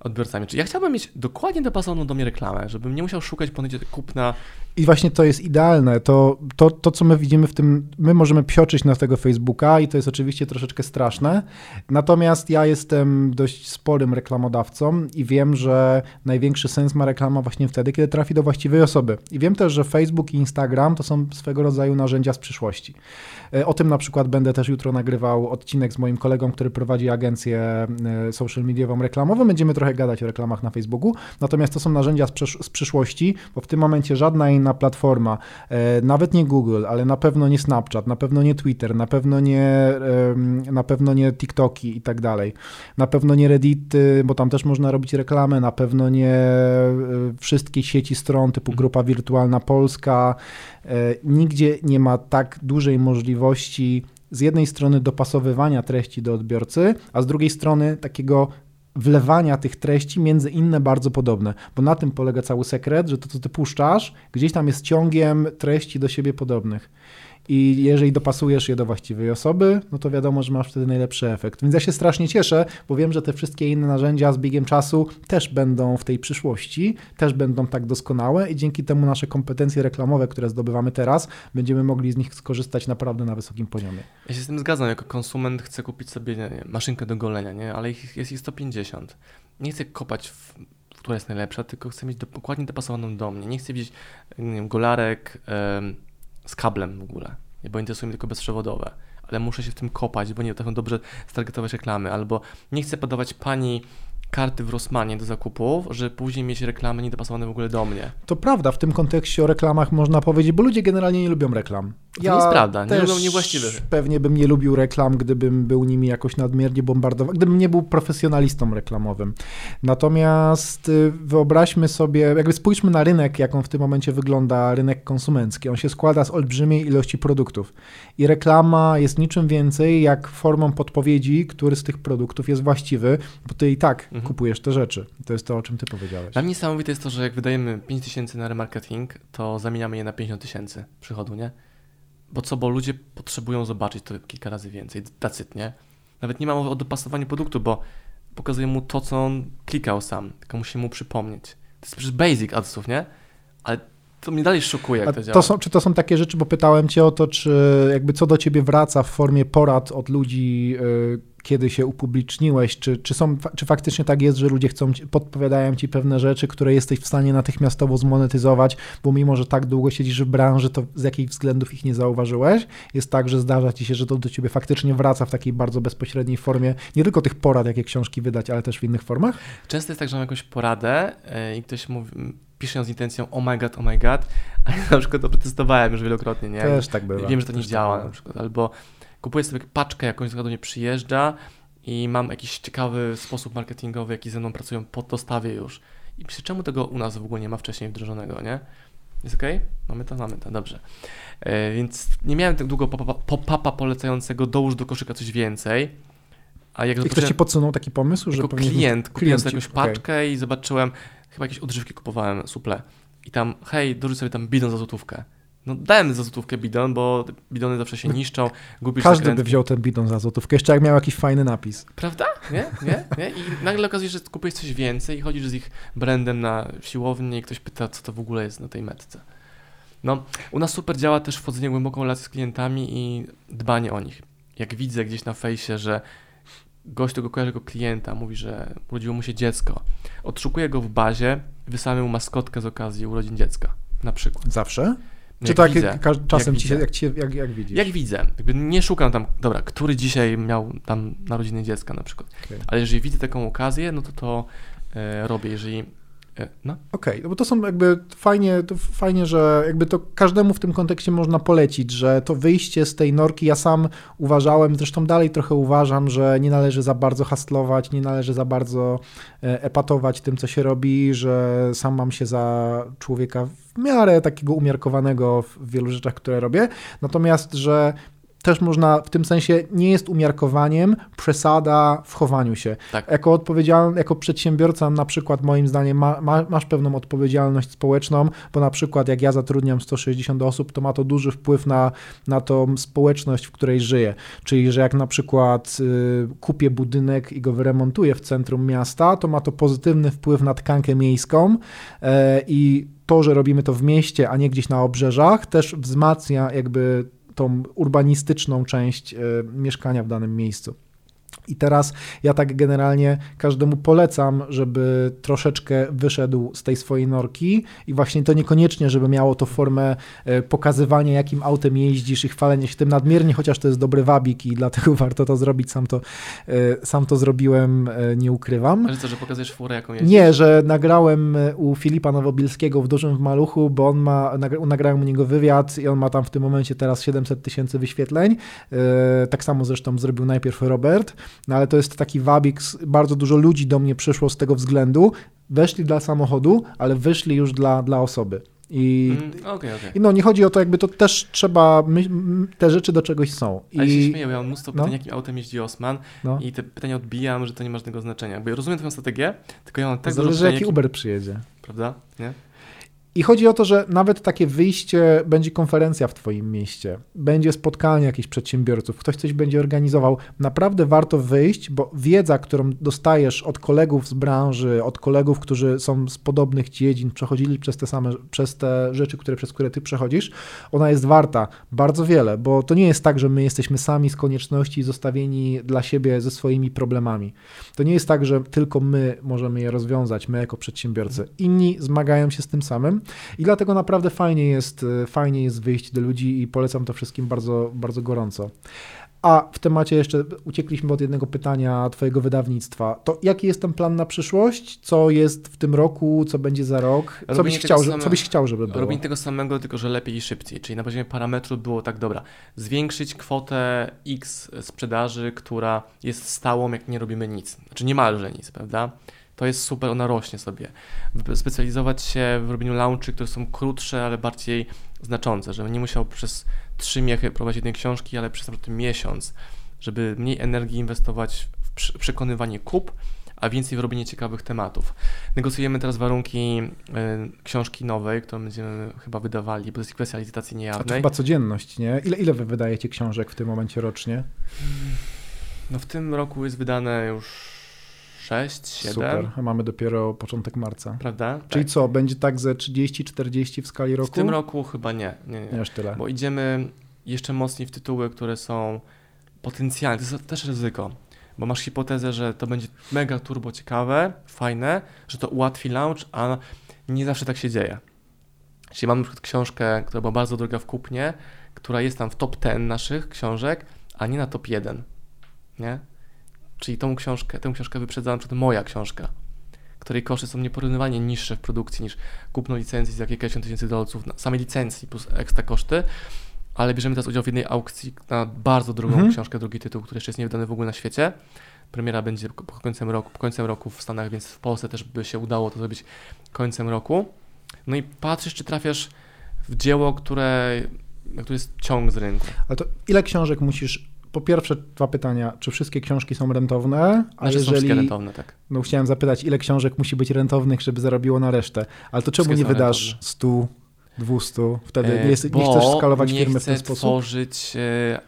odbiorcami. Czy ja chciałbym mieć dokładnie dopasowaną do mnie reklamę, żebym nie musiał szukać po kupna. I właśnie to jest idealne. To, to, to, co my widzimy w tym, my możemy psioczyć na tego Facebooka i to jest oczywiście troszeczkę straszne. Natomiast ja jestem dość sporym reklamodawcą i wiem, że największy sens ma reklama właśnie wtedy, kiedy trafi do właściwej osoby. I wiem też, że Facebook i Instagram to są swego rodzaju narzędzia z przyszłości. E, o tym na przykład będę też jutro nagrywał odcinek z moim kolegą, który prowadzi agencję e, social mediową reklamową. Będziemy trochę gadać o reklamach na Facebooku, natomiast to są narzędzia z, z przyszłości, bo w tym momencie żadna inna platforma, e, nawet nie Google, ale na pewno nie Snapchat, na pewno nie Twitter, na pewno nie, na pewno nie TikToki i tak dalej, na pewno nie Reddit, bo tam też można robić reklamę, na pewno nie wszystkie sieci stron typu Grupa Wirtualna Polska, nigdzie nie ma tak dużej możliwości z jednej strony dopasowywania treści do odbiorcy, a z drugiej strony takiego wlewania tych treści między inne bardzo podobne, bo na tym polega cały sekret, że to, co ty puszczasz, gdzieś tam jest ciągiem treści do siebie podobnych. I jeżeli dopasujesz je do właściwej osoby, no to wiadomo, że masz wtedy najlepszy efekt. Więc ja się strasznie cieszę, bo wiem, że te wszystkie inne narzędzia z biegiem czasu też będą w tej przyszłości, też będą tak doskonałe i dzięki temu nasze kompetencje reklamowe, które zdobywamy teraz, będziemy mogli z nich skorzystać naprawdę na wysokim poziomie. Ja się z tym zgadzam, jako konsument chcę kupić sobie nie, maszynkę do golenia, nie? ale ich, jest ich 150. Nie chcę kopać w która jest najlepsza, tylko chcę mieć dokładnie dopasowaną do mnie. Nie chcę widzieć nie wiem, golarek, z kablem w ogóle, bo interesują mnie tylko bezprzewodowe, ale muszę się w tym kopać, bo nie potrafią dobrze stargetować reklamy, albo nie chcę podawać pani karty w Rossmanie do zakupów, że później mieć reklamy niedopasowane w ogóle do mnie. To prawda, w tym kontekście o reklamach można powiedzieć, bo ludzie generalnie nie lubią reklam. ja to jest prawda, nie lubią niewłaściwych. Pewnie bym nie lubił reklam, gdybym był nimi jakoś nadmiernie bombardowany, gdybym nie był profesjonalistą reklamowym. Natomiast y, wyobraźmy sobie, jakby spójrzmy na rynek, jaką w tym momencie wygląda rynek konsumencki. On się składa z olbrzymiej ilości produktów i reklama jest niczym więcej jak formą podpowiedzi, który z tych produktów jest właściwy, bo ty i tak mhm. kupujesz te rzeczy. To jest to, o czym ty powiedziałeś. Dla mnie niesamowite jest to, że jak wydajemy 5 tysięcy na remarketing, to zamieniamy je na 50 tysięcy przychodu, nie? Bo co, bo ludzie potrzebują zobaczyć to kilka razy więcej. Dacyt, nie? Nawet nie ma mowy o dopasowaniu produktu, bo pokazuje mu to, co on klikał sam, tylko musi mu przypomnieć. To jest przecież basic adsów, nie? Ale to mnie dalej szokuje, jak to, to. Są, czy to są takie rzeczy, bo pytałem cię o to, czy jakby co do ciebie wraca w formie porad od ludzi, yy, kiedy się upubliczniłeś, czy, czy, są, czy faktycznie tak jest, że ludzie chcą, podpowiadają ci pewne rzeczy, które jesteś w stanie natychmiastowo zmonetyzować, bo mimo, że tak długo siedzisz w branży, to z jakich względów ich nie zauważyłeś? Jest tak, że zdarza ci się, że to do ciebie faktycznie wraca w takiej bardzo bezpośredniej formie, nie tylko tych porad, jakie książki wydać, ale też w innych formach? Często jest tak, że mam jakąś poradę yy, i ktoś mówi, piszę ją z intencją oh my god, oh my god, [LAUGHS] a ja na przykład to przetestowałem już wielokrotnie, nie? Też tak bywa. Wiem, że to nie tak działa na przykład, albo kupuję sobie paczkę jakąś, która do mnie przyjeżdża i mam jakiś ciekawy sposób marketingowy, jaki ze mną pracują po dostawie już. I myślę, czemu tego u nas w ogóle nie ma wcześniej wdrożonego, nie? Jest ok? Mamy to? Mamy to, dobrze. E, więc nie miałem tak długo pop-upa polecającego dołóż do koszyka coś więcej. A jak I ktoś ci podsunął taki pomysł, że klient, klient kupiłem sobie jakąś paczkę okay. i zobaczyłem, chyba jakieś odżywki kupowałem, suple. I tam, hej, dorzuć sobie tam bidon za złotówkę. No dałem za złotówkę bidon, bo bidony zawsze się niszczą, gubisz Każdy zakrętki. by wziął ten bidon za złotówkę, jeszcze jak miał jakiś fajny napis. Prawda? Nie? Nie? Nie? I nagle okazuje się, że kupujesz coś więcej i chodzisz z ich brandem na siłownię i ktoś pyta, co to w ogóle jest na tej metce. No, u nas super działa też wchodzenie w głęboką relację z klientami i dbanie o nich. Jak widzę gdzieś na fejsie, że gość tego kojarzy jako klienta, mówi, że urodziło mu się dziecko, odszukuje go w bazie, wysyłamy mu maskotkę z okazji urodzin dziecka, na przykład. Zawsze? Czy tak widzę, czasem jak ci się, jak, ci, jak, jak widzisz? Jak widzę. Jakby nie szukam tam, dobra, który dzisiaj miał tam narodziny dziecka na przykład. Okay. Ale jeżeli widzę taką okazję, no to to e, robię. Jeżeli no. Okej, okay, no bo to są jakby fajnie, fajnie, że jakby to każdemu w tym kontekście można polecić, że to wyjście z tej norki, ja sam uważałem, zresztą dalej trochę uważam, że nie należy za bardzo hastlować, nie należy za bardzo e, epatować tym, co się robi, że sam mam się za człowieka w miarę takiego umiarkowanego w wielu rzeczach, które robię, natomiast, że też można w tym sensie nie jest umiarkowaniem przesada w chowaniu się. Tak. Jako odpowiedzialny, jako przedsiębiorca na przykład moim zdaniem ma, ma, masz pewną odpowiedzialność społeczną, bo na przykład jak ja zatrudniam 160 osób, to ma to duży wpływ na, na tą społeczność, w której żyję. Czyli, że jak na przykład y, kupię budynek i go wyremontuję w centrum miasta, to ma to pozytywny wpływ na tkankę miejską y, i to, że robimy to w mieście, a nie gdzieś na obrzeżach, też wzmacnia jakby tą urbanistyczną część e, mieszkania w danym miejscu. I teraz ja tak generalnie każdemu polecam, żeby troszeczkę wyszedł z tej swojej norki i właśnie to niekoniecznie, żeby miało to formę e, pokazywania, jakim autem jeździsz i chwalenia się tym nadmiernie, chociaż to jest dobry wabik i dlatego [LAUGHS] warto to zrobić. Sam to, e, sam to zrobiłem, e, nie ukrywam. Ale co, że pokazujesz furę, jaką jeździsz? Nie, że nagrałem u Filipa Nowobilskiego w Dużym w Maluchu, bo on ma, nagrałem u niego wywiad i on ma tam w tym momencie teraz 700 tysięcy wyświetleń. Tak samo zresztą zrobił najpierw Robert. No ale to jest taki wabik, bardzo dużo ludzi do mnie przyszło z tego względu, weszli dla samochodu, ale wyszli już dla, dla osoby. I, mm, okay, okay. I no nie chodzi o to, jakby to też trzeba, my, te rzeczy do czegoś są. I, ale się śmieję, ja mam mnóstwo pytań, no. jakim autem jeździ Osman no. i te pytania odbijam, że to nie ma żadnego znaczenia. Bo ja rozumiem twoją strategię, tylko ja mam tak Zależy jaki Uber przyjedzie. Prawda? Nie? I chodzi o to, że nawet takie wyjście, będzie konferencja w Twoim mieście, będzie spotkanie jakichś przedsiębiorców, ktoś coś będzie organizował. Naprawdę warto wyjść, bo wiedza, którą dostajesz od kolegów z branży, od kolegów, którzy są z podobnych dziedzin, przechodzili przez te same, przez te rzeczy, które, przez które Ty przechodzisz, ona jest warta bardzo wiele, bo to nie jest tak, że my jesteśmy sami z konieczności zostawieni dla siebie ze swoimi problemami. To nie jest tak, że tylko my możemy je rozwiązać, my jako przedsiębiorcy. Inni zmagają się z tym samym i dlatego naprawdę fajnie jest, e, fajnie jest wyjść do ludzi i polecam to wszystkim bardzo, bardzo gorąco. A w temacie jeszcze uciekliśmy od jednego pytania Twojego wydawnictwa. To jaki jest ten plan na przyszłość? Co jest w tym roku? Co będzie za rok? Co, byś chciał, same, co byś chciał, żeby było? Robienie tego samego, tylko że lepiej i szybciej. Czyli na poziomie parametru było tak, dobra, zwiększyć kwotę X sprzedaży, która jest stałą, jak nie robimy nic. Znaczy niemalże nic, prawda? To jest super, ona rośnie sobie. Specjalizować się w robieniu launchy, które są krótsze, ale bardziej znaczące, żebym nie musiał przez trzy miechy prowadzić jednej książki, ale przez przykład miesiąc, żeby mniej energii inwestować w przekonywanie kup, a więcej w robienie ciekawych tematów. Negocjujemy teraz warunki y, książki nowej, którą będziemy chyba wydawali, bo to jest kwestia licytacji niejawnej. A to chyba codzienność, nie? Ile, ile wy wydajecie książek w tym momencie rocznie? No w tym roku jest wydane już 6, 7. Super, a mamy dopiero początek marca. Prawda? Czyli tak. co, będzie tak ze 30-40 w skali roku? W tym roku chyba nie. Nie, nie. nie aż tyle. Bo idziemy jeszcze mocniej w tytuły, które są potencjalne. To jest też ryzyko, bo masz hipotezę, że to będzie mega turbo ciekawe, fajne, że to ułatwi launch, a nie zawsze tak się dzieje. Jeśli mam na przykład książkę, która była bardzo droga w kupnie, która jest tam w top 10 naszych książek, a nie na top 1, nie? Czyli tą książkę, tę książkę wyprzedza na przykład moja książka, której koszty są nieporównywalnie niższe w produkcji niż kupno licencji za kilkadziesiąt tysięcy dolców, samej licencji plus ekstra koszty, ale bierzemy teraz udział w jednej aukcji na bardzo drogą mhm. książkę, drugi tytuł, który jeszcze jest niewydany w ogóle na świecie. Premiera będzie po końcem roku, po końcem roku w Stanach, więc w Polsce też by się udało to zrobić końcem roku. No i patrzysz, czy trafiasz w dzieło, które, które jest ciąg z rynku. Ale to ile książek musisz po pierwsze dwa pytania, czy wszystkie książki są rentowne? A znaczy jeżeli... są rentowne, tak. No chciałem zapytać, ile książek musi być rentownych, żeby zarobiło na resztę. Ale to czemu nie wydasz rentowne. 100, 200? Wtedy nie, jest, nie chcesz skalować nie firmy w ten sposób? nie chcę tworzyć e,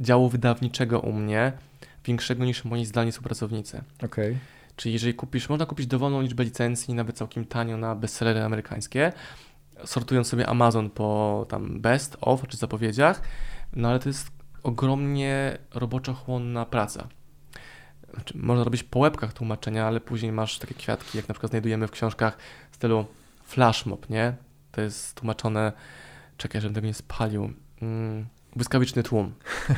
działu wydawniczego u mnie, większego niż moi zdalni współpracownicy. Okay. Czyli jeżeli kupisz, można kupić dowolną liczbę licencji, nawet całkiem tanio na bestsellery amerykańskie, sortując sobie Amazon po tam best, of czy zapowiedziach, no ale to jest ogromnie roboczochłonna praca. Znaczy, można robić po łebkach tłumaczenia, ale później masz takie kwiatki, jak na przykład znajdujemy w książkach w stylu flashmob, nie? To jest tłumaczone, czekaj, żebym tego nie spalił, mm, błyskawiczny tłum.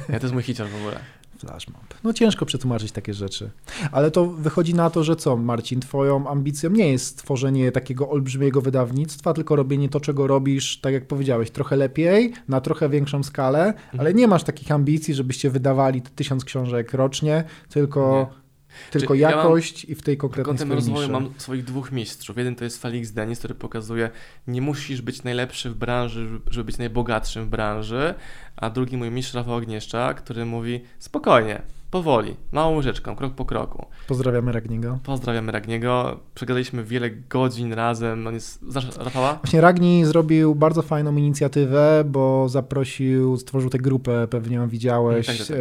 Ja, to jest mój hicior w ogóle. Flashmob. No ciężko przetłumaczyć takie rzeczy. Ale to wychodzi na to, że co, Marcin, twoją ambicją nie jest stworzenie takiego olbrzymiego wydawnictwa, tylko robienie to, czego robisz, tak jak powiedziałeś, trochę lepiej, na trochę większą skalę, mhm. ale nie masz takich ambicji, żebyście wydawali tysiąc książek rocznie, tylko... Nie tylko jakość ja i w tej konkretnej Kątem rozwoju mam swoich dwóch mistrzów. Jeden to jest Felix Denis, który pokazuje, nie musisz być najlepszy w branży, żeby być najbogatszym w branży, a drugi mój mistrz Rafał Agnieszczak, który mówi spokojnie, powoli, małą łyżeczką, krok po kroku. Pozdrawiamy Ragniego. Pozdrawiamy Ragniego. Przegadaliśmy wiele godzin razem. On jest... Znasz Rafała? Właśnie Ragni zrobił bardzo fajną inicjatywę, bo zaprosił, stworzył tę grupę, pewnie ją widziałeś, tak, tak, tak.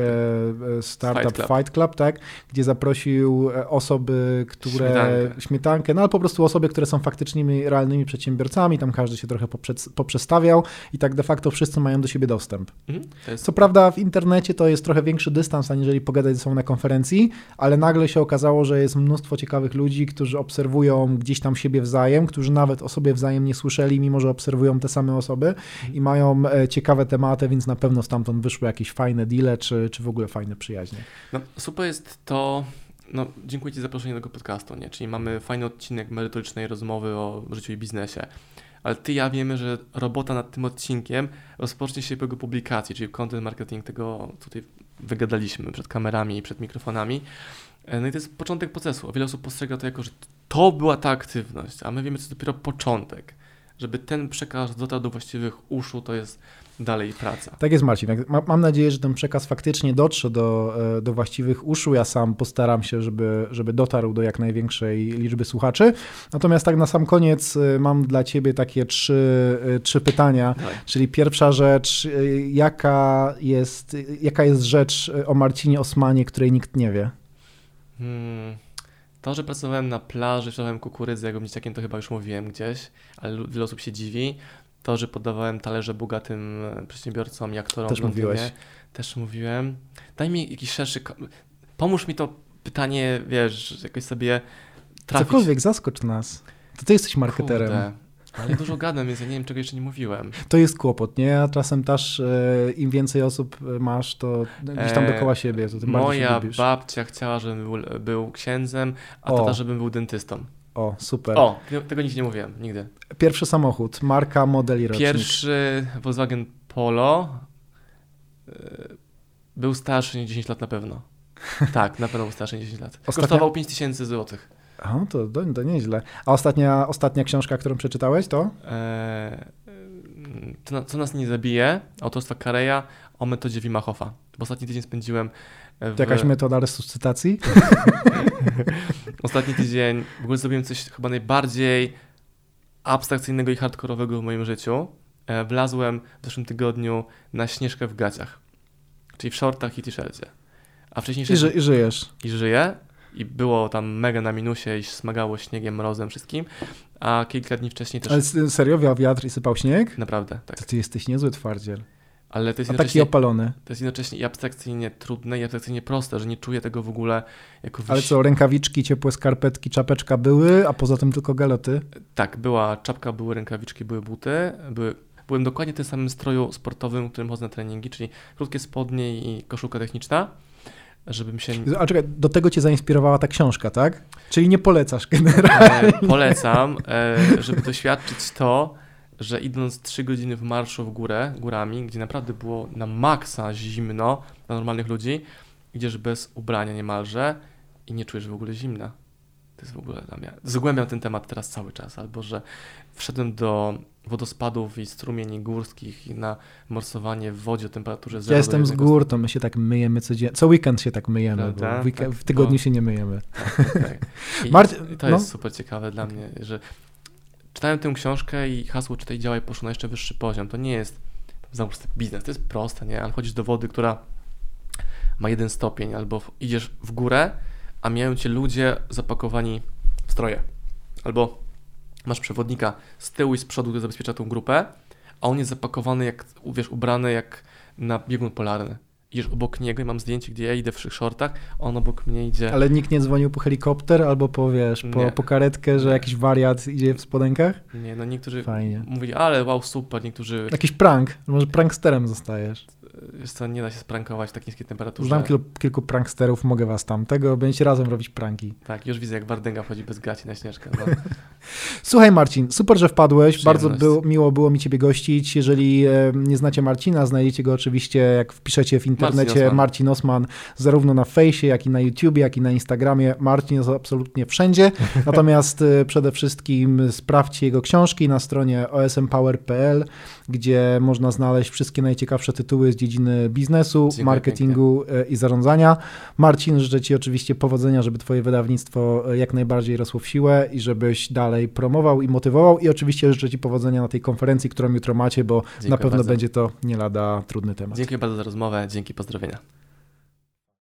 Startup Fight Club. Fight Club, tak? Gdzie zaprosił e, osoby, które... Śmietankę. Śmietankę, no ale po prostu osoby, które są faktycznymi, realnymi przedsiębiorcami. Tam każdy się trochę poprzestawiał i tak de facto wszyscy mają do siebie dostęp. Mhm, jest... Co prawda w internecie to jest trochę większy dystans, aniżeli pogadać pogadać ze sobą na konferencji, ale nagle się okazało, że jest mnóstwo ciekawych ludzi, którzy obserwują gdzieś tam siebie wzajem, którzy nawet o sobie wzajem nie słyszeli, mimo że obserwują te same osoby i mają e, ciekawe tematy, więc na pewno stamtąd wyszły jakieś fajne deale, czy, czy w ogóle fajne przyjaźnie. No, super jest to, no, dziękuję Ci za zaproszenie do tego podcastu, nie? czyli mamy fajny odcinek merytorycznej rozmowy o życiu i biznesie ale ty ja wiemy, że robota nad tym odcinkiem rozpocznie się po jego publikacji, czyli content marketing tego tutaj wygadaliśmy przed kamerami i przed mikrofonami. E, no i to jest początek procesu. Wiele osób postrzega to jako, że to była ta aktywność, a my wiemy, to dopiero początek. Żeby ten przekaz dotarł do właściwych uszu, to jest dalej praca. Tak jest, Marcin. Mam nadzieję, że ten przekaz faktycznie dotrze do, e, do właściwych uszu. Ja sam postaram się, żeby, żeby dotarł do jak największej liczby słuchaczy. Natomiast tak na sam koniec e, mam dla Ciebie takie trzy, e, trzy pytania. Daj. Czyli pierwsza rzecz, jaka jest, jaka jest rzecz o Marcinie Osmanie, której nikt nie wie? Hmm. To, że pracowałem na plaży, sprzedawałem kukurydzę jako dzieciakiem, to chyba już mówiłem gdzieś, ale wiele osób się dziwi. To, że podawałem talerze bogatym e, przedsiębiorcom i aktorom Też mówiłeś. Też mówiłem. Daj mi jakiś szerszy... Pomóż mi to pytanie, wiesz, jakoś sobie trafić. Cokolwiek, zaskocz nas. To ty jesteś marketerem. Kurde. [LAUGHS] Ale dużo gadam, więc ja nie wiem, czego jeszcze nie mówiłem. To jest kłopot, nie? A czasem też e, im więcej osób masz, to gdzieś tam dookoła siebie, to tym Moja babcia chciała, żebym był, był księdzem, a o. tata, żebym był dentystą. O, super. O, tego nic nie mówiłem, nigdy. Pierwszy samochód, marka, model i rocznik. Pierwszy Volkswagen Polo e, był starszy niż 10 lat na pewno. [LAUGHS] Tak, na pewno był starszy niż 10 lat. Ostatnia... Kosztował 5000 złotych. O, to, to, to nieźle. A ostatnia, ostatnia książka, którą przeczytałeś, to? Eee, to, co nas nie zabije, autorstwa Kareja o metodzie Wima Hofa. Bo ostatni tydzień spędziłem w... To jakaś metoda resuscytacji? [LAUGHS] ostatni tydzień w ogóle zrobiłem coś chyba najbardziej abstrakcyjnego i hardkorowego w moim życiu. E, wlazłem w zeszłym tygodniu na Śnieżkę w gaciach, czyli w shortach i t-shircie. A wcześniej... I, ży, I żyjesz. I żyję i było tam mega na minusie i smagało śniegiem, mrozem, wszystkim, a kilka dni wcześniej też... Ale serio wiał wiatr i sypał śnieg? Naprawdę, tak. To ty jesteś niezły twardziel. Ale to jest taki opalony. To jest jednocześnie i abstrakcyjnie trudne, i abstrakcyjnie proste, że nie czuję tego w ogóle jako... Ale co, rękawiczki, ciepłe skarpetki, czapeczka były, a poza tym tylko galoty? Tak, była czapka, były rękawiczki, były buty, były byłem dokładnie w tym samym stroju sportowym, w którym chodzę na treningi, czyli krótkie spodnie i koszulka techniczna żebym się... A czekaj, do tego cię zainspirowała ta książka, tak? Czyli nie polecasz generalnie. E, polecam, e, żeby doświadczyć to, że idąc 3 godziny w marszu w górę, górami, gdzie naprawdę było na maksa zimno dla normalnych ludzi, idziesz bez ubrania niemalże i nie czujesz w ogóle zimna. To jest w ogóle dla mnie... Zgłębiam ten temat teraz cały czas, albo że wszedłem do wodospadów i strumieni górskich i na morsowanie w wodzie o temperaturze 0 Ja jestem z gór, to my się tak myjemy codziennie. Co weekend się tak myjemy, bo w, weekend, tak, w tygodniu no. się nie myjemy. Tak, tak. [LAUGHS] tak. I, Marci i to jest no. super ciekawe dla mnie, że czytałem tę książkę i hasło czytaj, działaj poszło na jeszcze wyższy poziom. To nie jest znowu biznes, to jest proste, nie? Ale chodzisz do wody, która ma jeden stopień, albo idziesz w górę, a mijają cię ludzie zapakowani w stroje. Albo masz przewodnika z tyłu i z przodu, który zabezpiecza tą grupę, a on jest zapakowany, jak, wiesz, ubrany jak na biegun polarny. Idziesz obok niego i mam zdjęcie, gdzie ja idę w shortach, on obok mnie idzie. Ale nikt nie dzwonił po helikopter albo po, wiesz, po, po karetkę, że jakiś wariat idzie w spodenkach? Nie, no niektórzy Fajnie. mówili, ale wow, super, niektórzy... Jakiś prank, może pranksterem zostajesz wiesz co, nie da się sprankować w tak niskiej temperaturze. Znam kilku, kilku pranksterów, mogę was tam tego, będziecie razem robić pranki. Tak, już widzę jak Wardęga wchodzi bez gaci na Śnieżkę. No. [LAUGHS] Słuchaj Marcin, super, że wpadłeś, bardzo był, miło było mi ciebie gościć. Jeżeli e, nie znacie Marcina, znajdziecie go oczywiście, jak wpiszecie w internecie Marcin Osman, Marcin Osman zarówno na fejsie, jak i na YouTubie, jak i na Instagramie. Marcin jest absolutnie wszędzie, [LAUGHS] natomiast e, przede wszystkim sprawdźcie jego książki na stronie osmpower.pl, gdzie można znaleźć wszystkie najciekawsze tytuły z dziedziny biznesu, Dziękuję marketingu pięknie. I zarządzania. Marcin, życzę Ci oczywiście powodzenia, żeby Twoje wydawnictwo e, jak najbardziej rosło w siłę i żebyś dalej promował i motywował i oczywiście życzę Ci powodzenia na tej konferencji, którą jutro macie, bo Dziękuję na pewno bardzo. będzie to nie lada trudny temat. Dziękuję bardzo za rozmowę, dzięki, pozdrowienia.